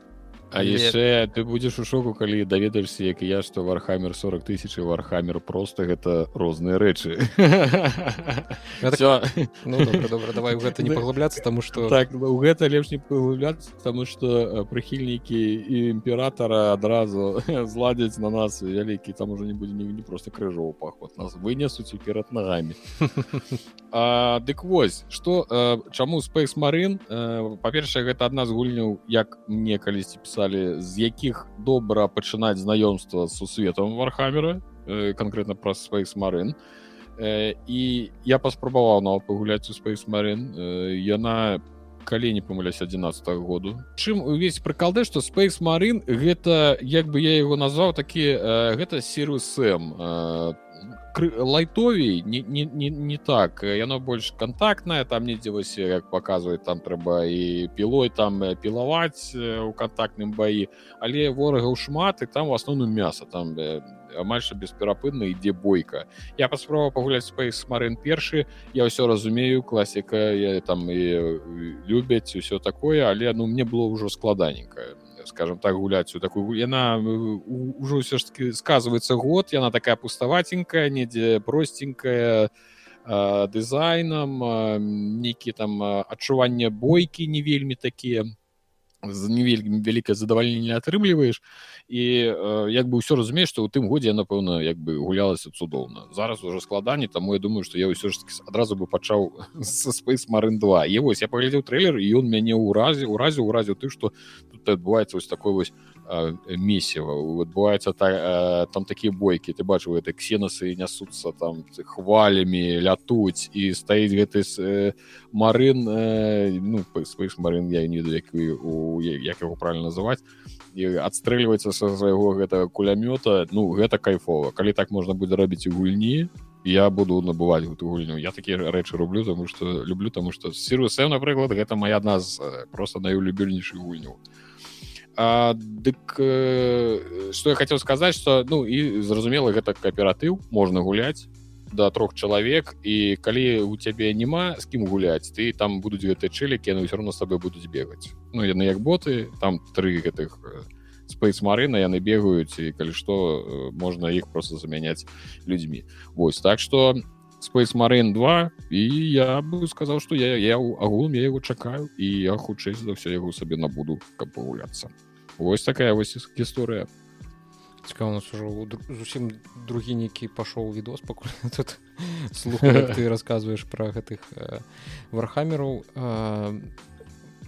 А яшчэ ты будзеш у шоку калі даведаешся як я што вархамер 40 тысяч вархамер просто гэта розныя рэчы. Ну, давай гэта не паглубляцца таму што так у гэта лепш не паглубляцца таму што прыхільнікі і імператара адразу [LAUGHS] зладзяць на нас вялікі там уже не будзе не просто крыжоў паход нас вынесуць перад нагамі. [LAUGHS] Дык вось што чаму спейс марын па-першае гэта адна з гульняў як мне калісьці пісаць пісалі з якіх добра пачынаць знаёмства з сусветам вархамера э, конкретно пра спейс марын э, і я паспрабаваў на пагуляць у спейс марын э, яна калі не памылясь 11 -го году чым увесь прыкалды што спейс марын гэта як бы я его назваў такі гэта сірус сэм там лайтовей не, не, не, не так. Яно больш контактнае там недзе вось як показывает там трэба і пілой там пілаваць у контактным баі але ворагаў шмат і там у асноўным мяса там амальша бесперапынна ідзе бойка. Я паспрабаваў пагуляць спейс марын першы я ўсё разумею класіка я там і любяць усё такое але ну мне было ўжо складаненькае скажем так гуляць у такую яна ўжо ўсё ж таки сказывается год яна такая пуставатенькая недзе простенькая дызайнам нейкі там адчуванне бойкі не вельмі такія вялікае задавальненне атрымліваеш і э, як бы ўсё разумееш што ў тым годзе напэўна як бы гулялася цудоўна зараз уже складаней таму я думаю што я ўсё ж адразу бы пачаў са спейс марын 2 і вось я паглядзеў трэйлер і ён мяне ўразе ўразе ўразіў ты што тут адбываецца вось такой вось месіва адбываецца та, там такія бойкі ты бачыў это ксенасы нясуцца там хвалямі лятуць і стаіць гэты э, марын э, ну спейс марын я не ведаю як у як яго правильно называць і адстрэльваецца са свайго гэтага кулямёта ну гэта кайфова калі так можна будзе рабіць у гульні я буду набываць гэту гульню. Я такія рэчы рублю тому что люблю тому что сірусэ напрыклад гэта моя адна з просто найулюбельнейшых гульняў А, дык э, что я хотел сказаць что ну і зразумела гэта кааператыў можна гуляць до трох чалавек і калі у цябе няма з кім гуляць ты там будуць гэтыя чэлікі яны ўсё равно с тобой будуць бегаць ну яны як боты там тры гэтых спейс марына яны бегаюць і калі што э, можна іх просто замяняць людзьмі Вось так что спейс марын 2 і я бы сказаў что я я агулам я его чакаю і я хутчэй за ўсё яго сабе набуду каб пагуляцца. Вось такая вось гісторыя. Цікава нас ужо зусім другі нейкі пашоў відос пакуль [LAUGHS] тут слухай, ты расказваеш пра гэтых э, вархамераў. Э,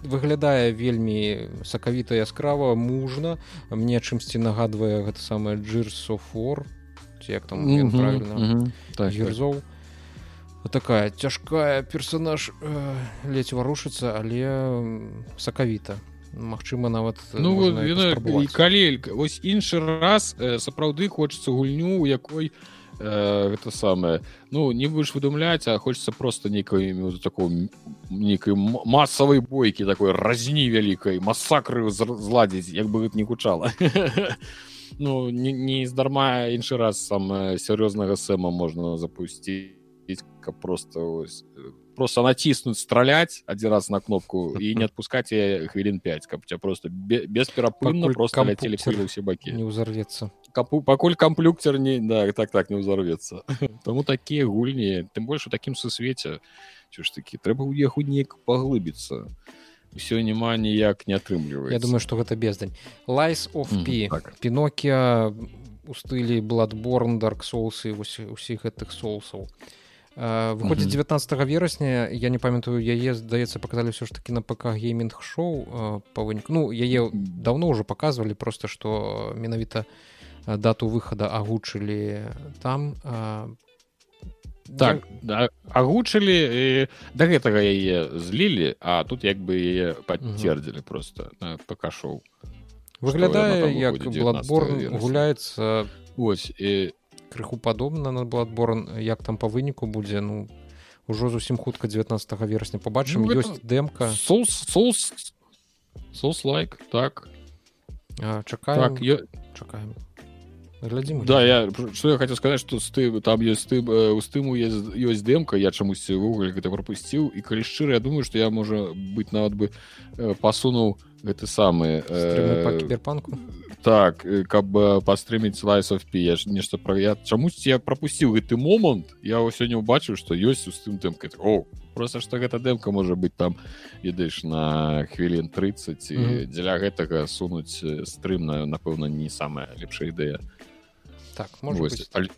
выглядае вельмі сакавіта яскрава мужна. Мне чымсьці нагадвае гэта самае джирсофор як там mm -hmm, правильно mm -hmm. так, герзоў так такая цяжкая персонаж э, ледзь варушыцца але сакавіта Мачыма нават э, ну калі вось іншы раз э, сапраўды хочется гульню у якой э, гэта самае ну не будешь выдумляць а хочется просто нейкай такого нейкай масавай бойкі такой разні вялікай масакры зладзіць як бы гэта не гучала [LAUGHS] ну не, не здарма іншы раз сам сур'ёзнага сэма можна запусціць каб просто ось, просто націснуць страляць адзін раз на кнопку [LAUGHS] і не адпускаць хвілін 5 каб тебя просто бесперапынна просто ляцелі все бакі не ўзарвецца капу пакуль камплюктер не да так так не ўзарвецца тому такія гульні тым больш у такім сусвеце ж такі трэба ў яго неяк паглыбіцца все няма ніяк не атрымліваю Я думаю что гэта бездань. Лайс of mm, так. пінокія у стылі бладборн дарк соусы усіх гэтых соусаў а выходзіць 19 верасня я не памятаю яе здаецца показалі ўсё ж таки на пк гейминг шоу па выніку ну яе давно ўжо показывалі просто что менавіта дату выхада агучылі там так да, агучылі да гэтага яе злілі а тут як бы яе пацвердзілі просто пк шоу выглядае як бладбор гуляецца ось і крыху падобна на бладборн як там по выніку будзе ну ўжо зусім хутка 19 верасня побачым ну, ёсць дэмка. соус лайк так. Чакаем так, я... чакаем. Глядзім да я что я хотел сказать что ты там есть ты у стыму есть ёсць дэмка я чамусьці ввогуле гэта пропусціў і калі шчыра я думаю что я можа быть нават бы пасунуў гэты самы э, кіберпанку так каб пастрыміць лайсов пі нешта пра я чамусь я пропусціў гэты момант я сёння ўбачыў што ёсць у тым тэмка о просто што гэта дэмка можа быць там ведаеш на хвілін 30 і mm -hmm. дзеля гэтага сунуць стрымна напэўна не самая лепшая ідэя так вось, але...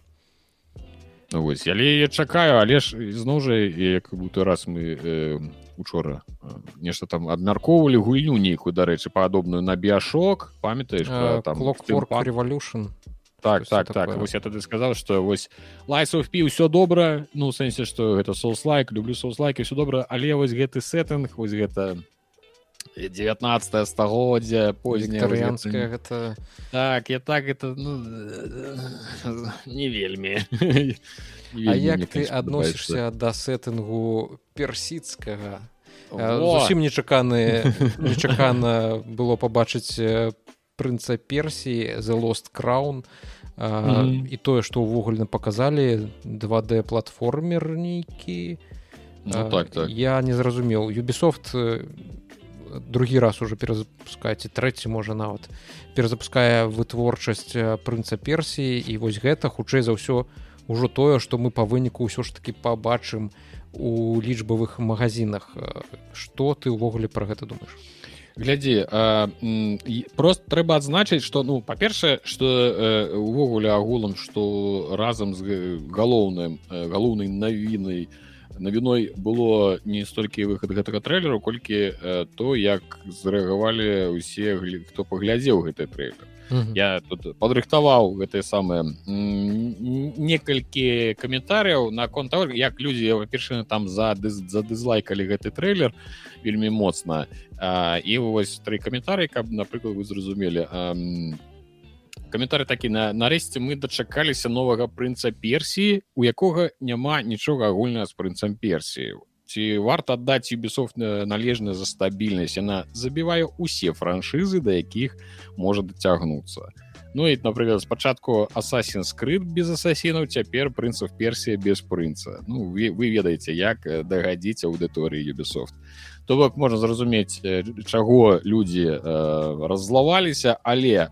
Ну, вось але я чакаю але ж зноў жа як будто раз мы э, учора нешта там абмяркоўвалі гульню нейкую дарэчы падобную на біашок памятаеш там революшн так так так. вось я тады сказал что вось лайсов пі ўсё добра ну сэнсе что гэта соус-лайк люблю соус-лайк все добра але вось гэты сеттынг вось гэта 19 стагоддзя познеянская гэта. Так я так это ну, не вельмі [LAUGHS] А як ты адносішся да сеттынгу персідскага зусім нечаканы нечакана было пабачыць прынца персіі the lost crown а, mm -hmm. і тое што ўвогульна паказалі 2d платформер нейкі ну, так, так. я не зразумеў юбісофт другі раз уже перазапускаеце трэці можа нават перазапускае вытворчасць прынца персіі і вось гэта хутчэй за ўсё ўжо тое што мы па выніку ўсё ж таки пабачым у лічбавых магазинах что ты ўвогуле про гэта думаешь глядзі просто трэба адзначыць что ну па-першае что увогуле агулам что разам з галоўным галоўнай навінай у навіной было не столькі выхад гэтага трэйлеру колькі э, то як зрэагавалі ўсе хто паглядзеў гэты трэйлер -hmm. я тут падрыхтаваў гэтые самыя некалькі каментарыяў на конт того як людзі па-першае там за за дызлайкалі гэты трэйлер вельмі моцна а, і вось тры каментары каб напрыклад вы зразумелі а, каментары такі на нарэшце мы дачакаліся новага прынца персіі у якога няма нічога агульнага з прынцам персіі ці варта аддаць юбісов належна за стабільнасць яна забівае усе франшызы да якіх можа дацягнуцца Ну і напрыклад спачатку асасін скрыт без асасінаў цяпер прынцаў персія без прынца Ну вы, вы ведаеце як дагадзіць аўдыторыі юбісофт то бок можна зразумець чаго людзі э, раззлаваліся але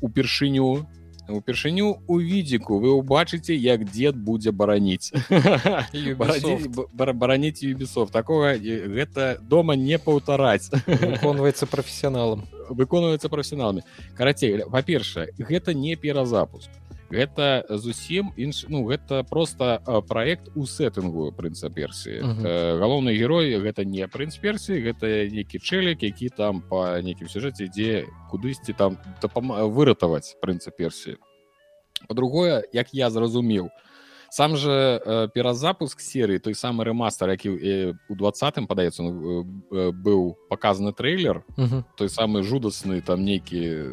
упершыню упершыню у відзіку вы ўбачыце як дзед будзе бараніць. [LAUGHS] Бараніць юбісов такога гэта дома не паўтараць. Выконваецца прафесіяналам. Выконваецца прафесіяналамі. Карацей па-першае гэта не перазапуск гэта зусім інш ну гэта просто проект у сеттынгу прынца персіі uh -huh. галоўны герой гэта не прынц персіі гэта нейкі чэлік які там по нейкім сюжэце дзе кудысьці там выратаваць прынца персіі по-другое як я зразумеў сам же э, перазапуск серыі той самы рэмастер які э, у двадцатым падаецца ну, э, быў показаны трейлер -huh. той самы жудасны там нейкі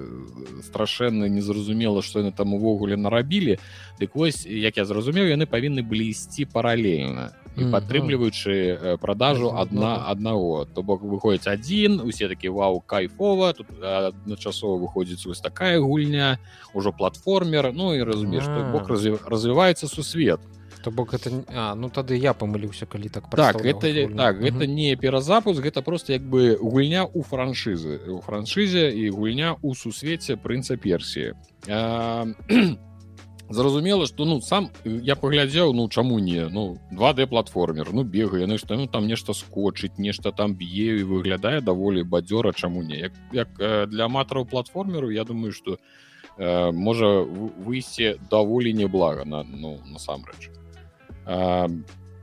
страшэнны незразумела што яны там увогуле нарабілі дык вось як я зразумеў яны павінны былі ісці паралельна і падтрымліваючы продажу адна аднаго то бок выходзіць адзін усе такі вау кайфова тут адначасова выходзіць вось такая гульня ўжо платформер Ну і разумееш бок развіваецца сусвет. То бок это а, ну тады я памыліўся калі так так это так гэта не перазапуск гэта просто як бы гульня у франшызы у франшызе і гульня у сусвеце прынца персіі а [CLEARS THROAT] зразумела что ну сам я паглядзеў ну чаму не ну 2d платформер ну бегаю яны што ну там нешта скочыць нешта там б'е і выглядае даволі бадзёра чаму не. Як, як для аматараў платформеру я думаю что э, можа выйсці даволі неблага на ну насамрэч. Э,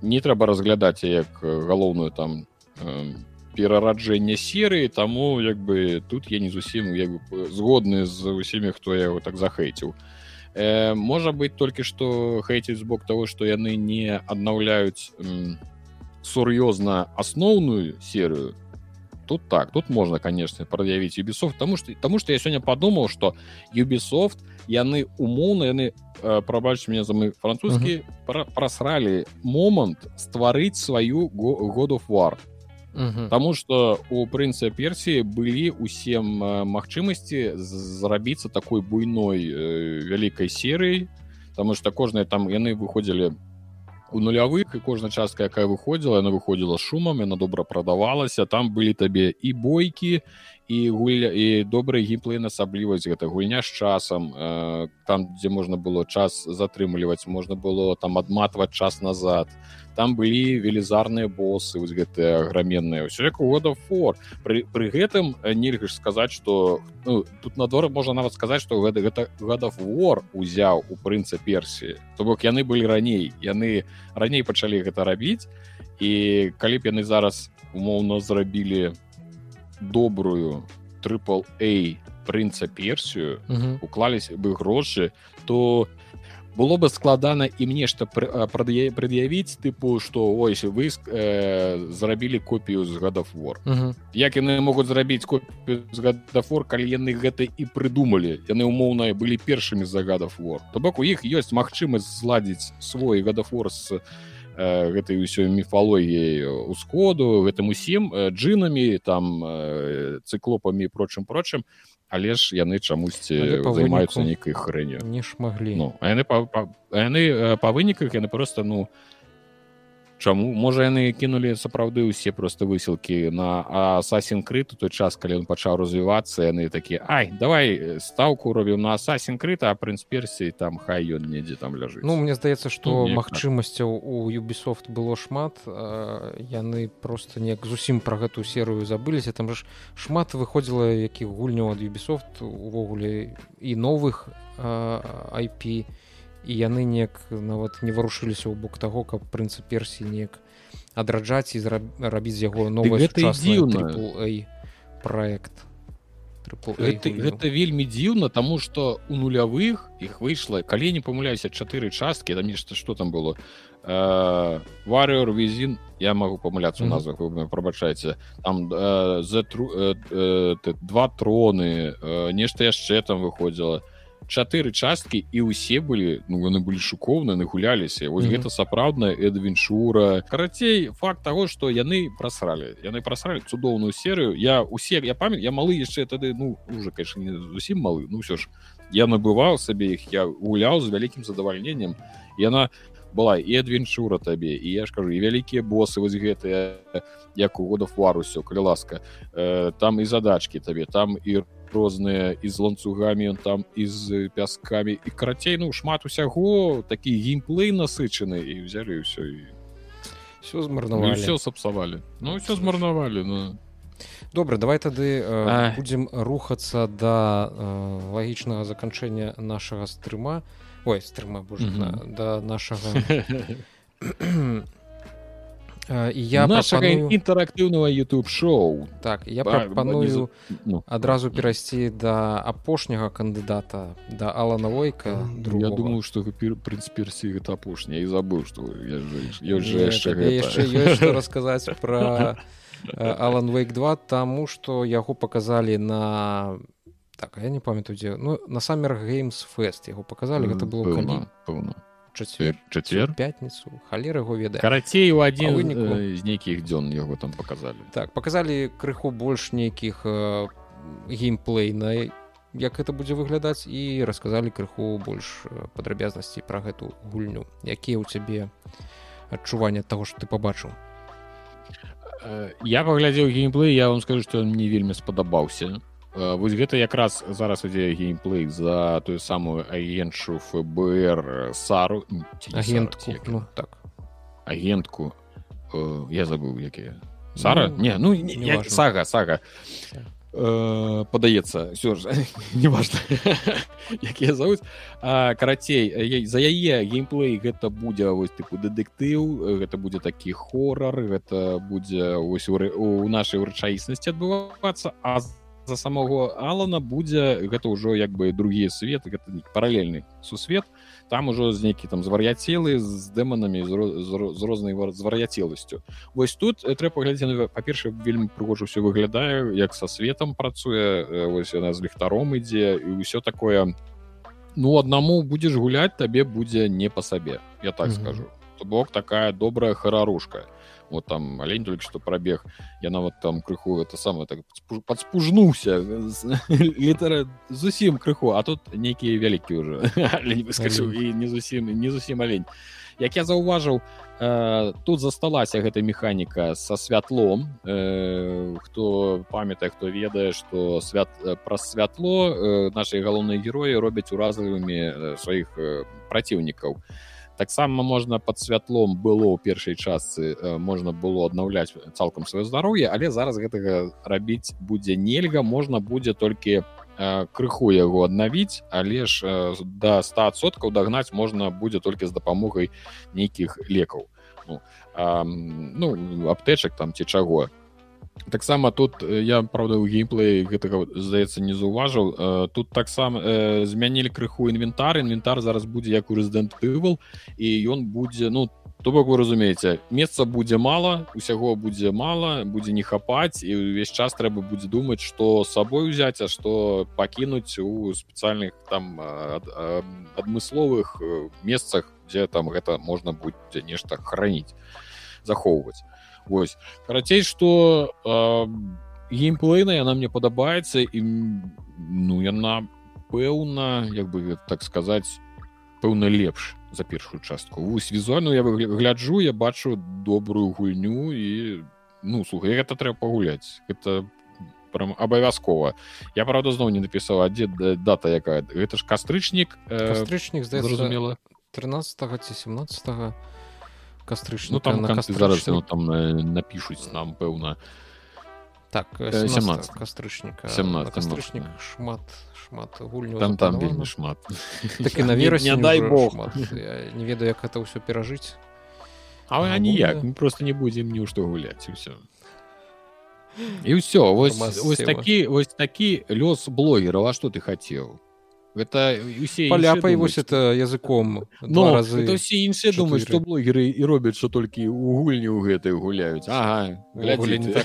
не трэба разглядаць як галоўную там э, перараджэнне серыі таму як бы тут я не зусім як бы згодны з усімі хто яго так захейціў а э, можа быть толькі что хейціць з бок того что яны не аднаўляюць сур'ёзна асноўную серыю тут так. Тут можна конечно прад'явіць юбісофт тому что тому что я сёння подумал что юбісофт яны умоўна яны э, прабачыць мне за мы французскі пра прасралі момант стварыць сваю году фар Таму што у прынца персіі былі усе магчымасці зрабіцца такой буйной э, вялікай серыяй Таму што кожныя там яны выходзілі у нулявых і кожная частка якая выходзіла яна выходзіла шумам яна добра прадавалася там былі табе і бойкі і гуля і добрая геймплейн асаблівасць гэта гульня з часам э, там дзе можна было час затрымліваць можна было там адматваць час назад там былі велізарныя босы вось гэтыя граменныя ўсё як года фор пры, пры гэтым нельга ж сказаць что ну, тут надвор можна нават сказаць что гэта гэта гадов вор узяў у прынца персіі. То бок яны былі раней. Яны раней пачалі гэта рабіць. І калі б яны зараз умоўно зрабілі добрую трипл a прынца персію уклаліся бы грошы то было бы складана ім нешта прад'явіць тыпу што ось вы э, зрабілі копію з гадов вор як яны могуць зрабіць копію з гадафор калі яны гэта і прыдумалі яны умоўныя былі першымі загадов вор то бок у іх ёсць магчымасць зладзіць свой гадафор з э, гэтай ўсёй міфалогіяй усходу гэтым усім э, джинамі там э, цыклопамі прочым прочым але ж яны чамусьці займаюцца нейкай хрэню не шмаглі. Ну, яны па, па, яны па выніках яны просто ну чаму? Можа яны кінулі сапраўды ўсе просто высілкі на асасін крыту той час калі ён пачаў развівацца яны такі Ай давай стаўку робіў на асасін крыта а прынц персій там хай ён недзе там ляжыць Ну мне здаецца што ну, магчымасцяў у юбісофт было шмат яны просто неяк зусім пра гэтую серыю забыліся. Там ж шмат выходзіла якіх гульняў ад юбісофт увогуле і новых IP і і яны неяк нават не варушыліся ў бок таго каб прынцып персій неяк адраджаць і рабіць з яго новы проект гэта, гэта вельмі дзіўна тому что у нулявых іх выйшла калі не памыляюся чатыры часткі там нешта что там было? Варыор візін я могу памыляцца у назвах mm -hmm. прабачайце. Там за два троны нешта яшчэ там выходзіла чатыры часткі і ўсе былі ну яны былі шукоўны нагуляліся. Вось mm -hmm. гэта сапраўдная эдвенчура карацей факт того что яны прасралі. Яны прасралі цудоўную серыю. Я усе я памят я малы яшчэ тады ну уже конечно не зусім малы ну все ж. Я набываў сабе іх я гуляў з вялікім задавальненнем. Яна была і адвенчура табе і я ж кажу і вялікія босы вось гэтыя як у годов варусё калі ласка. Э, там і задачки табе там і розныя і з ланцугамі ён там і з пяскамі і карацей ну шмат усяго такі геймплей насычаны і взялі ўсё і все змарнавалі все сапсавалі. Ну все змарнавалі ну. Добра давай тады э, будзем рухацца да э, лагічнага заканчэння нашага стрыма. Ой стрыма божа mm -hmm. да нашага [LAUGHS] я прапаную... інтэрактыўнага youtube шоу так я прапаную ну, адразу перайсці да апошняга кандыдата да алана войка я думаю что прынцперсі гэта апошня і забыў что яшчэ [LAUGHS] расказаць про алан вейк 2 таму что яго показалі на так я не памятаю дзе ну на самер геймс фест яго показалі гэта было пэўна пэўна чацвер чацвер пятніцу халер яго ведае карацей у адзін выніку з нейкіх дзён яго там показалі так показалі крыху больш нейкіх э, геймплей на як это будзе выглядаць і расказалі крыху больш падрабязнасці пра гэту гульню. Якія ў цябе адчуванне таго што ты пабачыў? Я паглядзеў геймплей я вам скажу што мне вельмі спадабаўся. Э, вось гэта якраз зараз ідзе геймплей за тую самую агентшу ФБР сару агентку ну, так. Агентку. Э, я забыл якія Сара? ну, не ну не, не сага сага. Э, падаецца все ж [LAUGHS] не важно [LAUGHS] якія зовут карацей за яе геймплей гэта будзе вось тыпу дэдэктыў гэта будзе такі хорар гэта будзе ось у нашай урачаіснасці адбывацца а за за самого алана будзе гэта ўжо як бы другі свет гэта паралельны сусвет. Там ужо з нейкі там звар'яцелы з дэманамі з рознай звар'яцеласцю вось тут э, трэба паглядзець па-перша вельмі прыгожа ўсё выглядае як са светом працуе э, вось яна з ліхтаром ідзе і ўсё такое. Ну аднаму будзеш гуляць табе будзе не па сабе я так mm -hmm. скажу то бок такая добрая харарушка вот там олень только что пробег. Я нават там крыху это самое так подспужнуўся [LAUGHS] літара зусім крыху а тут нейкія вялікі уже [LAUGHS] выскочыў і не зусім не зусім олень. Як я заўважыў э, тут засталася гэта механіка со святлом. Э, хто памятае хто ведае что свят праз святло э, наши галоўныя героі робяць уразлівымі сваіх э, праціўнікаў таксама можна под святлом было ў першай частцы э, можна было аднаўляць цалкам сваё здароўе але зараз гэтага рабіць будзе нельга можна будзе толькі у крыху яго аднавіць але ж да 100соткаў дагнаць можна будзе толькі з дапамогай нейкіх лекаў. Ну, а, ну аптэчак там ці чаго таксама тут я правда у геймплей гэтага здаецца не заўважыў. Тут таксама змянілі крыху інвентар. Інвентар зараз будзе як у рэзідэнт тывал і ён будзе ну то бок вы разумееце месца будзе мала усяго будзе мала будзе не хапаць і ўвесь час трэба будзе думаць што сабой узяць а што пакінуць у спецыяльных там ад, ад, адмысловых э, месцах дзе там гэта можна будзе нешта храніць захоўваць Вось карацей што геймплейна яна мне падабаецца і ну яна пэўна як бы так сказаць пэўна лепш за першую частку. Вось візуальную я выгляджу я бачу добрую гульню і ну слухай гэта трэба пагуляць это прям абавязкова я правда зноў не напісала дзе дата якая гэта ж кастрычнік кастрычнік зразумела 13 ці 17 кастрыч ну там на зараз ну, там напішуць нам пэўна так 17 кастрычніка 17 кастрычнік шмат шмат гульню там там вельмі шмат. Так і [LAUGHS] на верасні не дай бог. не ведаю як это ўсё перажыць а вы ніяк мы просто не будзем ні што гуляць все і ўсё вось вось такі вось такі лёс блогера а што ты хацеў гэта усе паляпай вось это языком но разы усе іншыя думаюць што блогеры і робяць што толькі у гульні ў гэтай гуляюць ага глядзі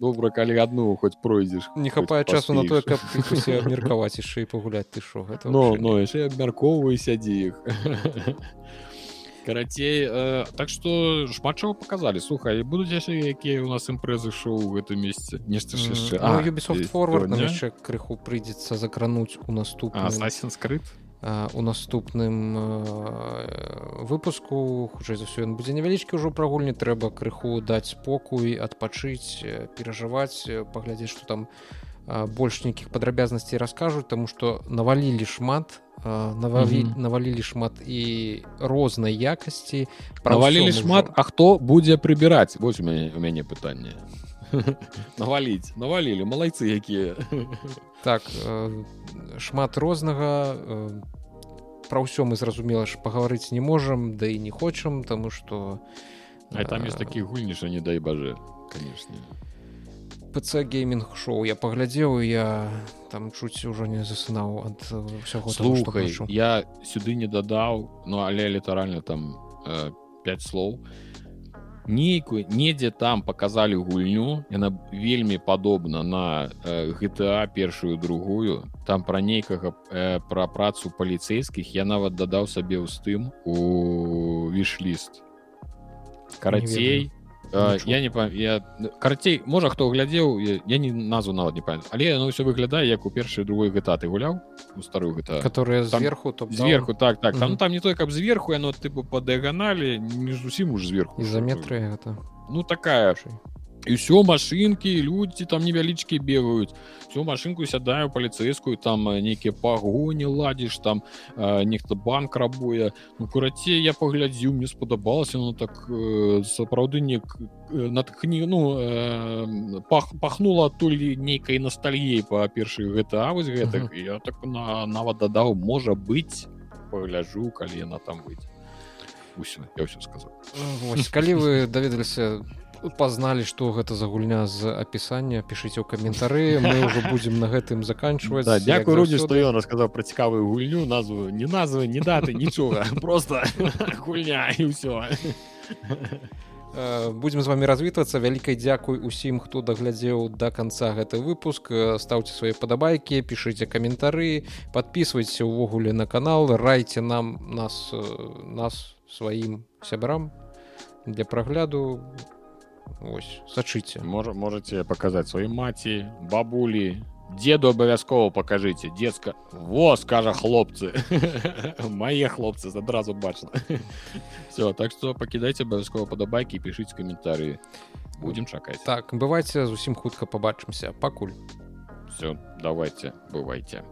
добра калі адну хоць пройдзеш не [LAUGHS] хапае часу на тое каб абмеркаваць [LAUGHS] яшчэ і пагуляць ты що гэта но но яшчэ абмяркоўвай сядзі іх карацей э, так что шмат чаго показалі слухай будуць яшчэ якія у нас імпрэзы шоу у гэтым месяце? Нешта яшчэ форвард яшчэ крыху прыйдзецца закрануць у наступ скрыт у наступным выпуску. Хутчэй за ўсё ён будзе невялічкі ўжо прагульні трэба крыху даць спокуй адпачыць перажываць паглядзець што там больш нейкіх падрабязнасцей раскажуць таму што навалілі шмат навалі, mm -hmm. навалілі шмат і рознай якасці правалілі шмат А хто будзе прыбіраць вось у мяне у мяне пытанне [LAUGHS] наваліць навалілі малайцы якія так э, шмат рознага э, пра ўсё мы зразумела ж пагаварыць не можам да і не хочам таму што а там ёсць такі гульніша не дай бажэ конечно пц гейминг шоу. Я паглядзеў я там чуць ужо не засынаў ад ўсяго слухай я сюды не дадаў ну але літаральна там э, 5 слоў. Нейкую недзе там показалі гульню яна вельмі падобна на э, GTA першую другую. Там пра нейкага э, пра працу паліцейскіх я нават дадаў сабе ў стым у вішліст. Карацей я не я карцей можа хто глядзеў я, не назву нават не памят але ну все выглядае як у першай другой гэта ты гуляў у старую гэта которая зверху то зверху так так. Там там не той каб зверху яно тыпу па дыяганалі не зусім уж зверху за метры гэта ну такая і ўсё машинки людзі там невялічкі бегаюць всю машинку сядаю паліцейскую там нейкія пагоні ладзіш там э, нехта банк рабуе ну курацей я паглядзіў мне спадабалася ну так э, сапраўды не натхні ну э, пах пахнула адтуль нейкай ностальей па першай гэта вось гэтак uh -huh. я так на нават дадаў можа быць пагляджу калі яна там быць Усё, я ўсё сказал. Вось, калі вы [LAUGHS] даведаліся пазналі што гэта за гульня з апісання. Пішыце ў каментары мы [LAUGHS] ўжо будзем на гэтым заканчваць. Да, дзякую рудзі што ён расказаў пра цікавую гульню назву не назвы не даты нічога. [LAUGHS] Просто [LAUGHS] гульня і ўсё. Будзем з вами развітвацца. Вялікай дзякуй усім хто даглядзеў до конца гэты выпуск. Ставце свае падабайкі пішыце каментары подписывайтеся увогуле на канал райце нам нас нас сваім сябрам для прагляду Вось сачыце можа можете паказаць сваёй маці бабулі деду абавязкова пакажыце детска во скажа хлопцы. [LAUGHS] Мае хлопцы адразу бачна [LAUGHS] все так что пакідайце абавязкова падабайкі пішыць каментары будем чакаць так бывайце зусім хутка побачымся пакуль. Все давайте бывайте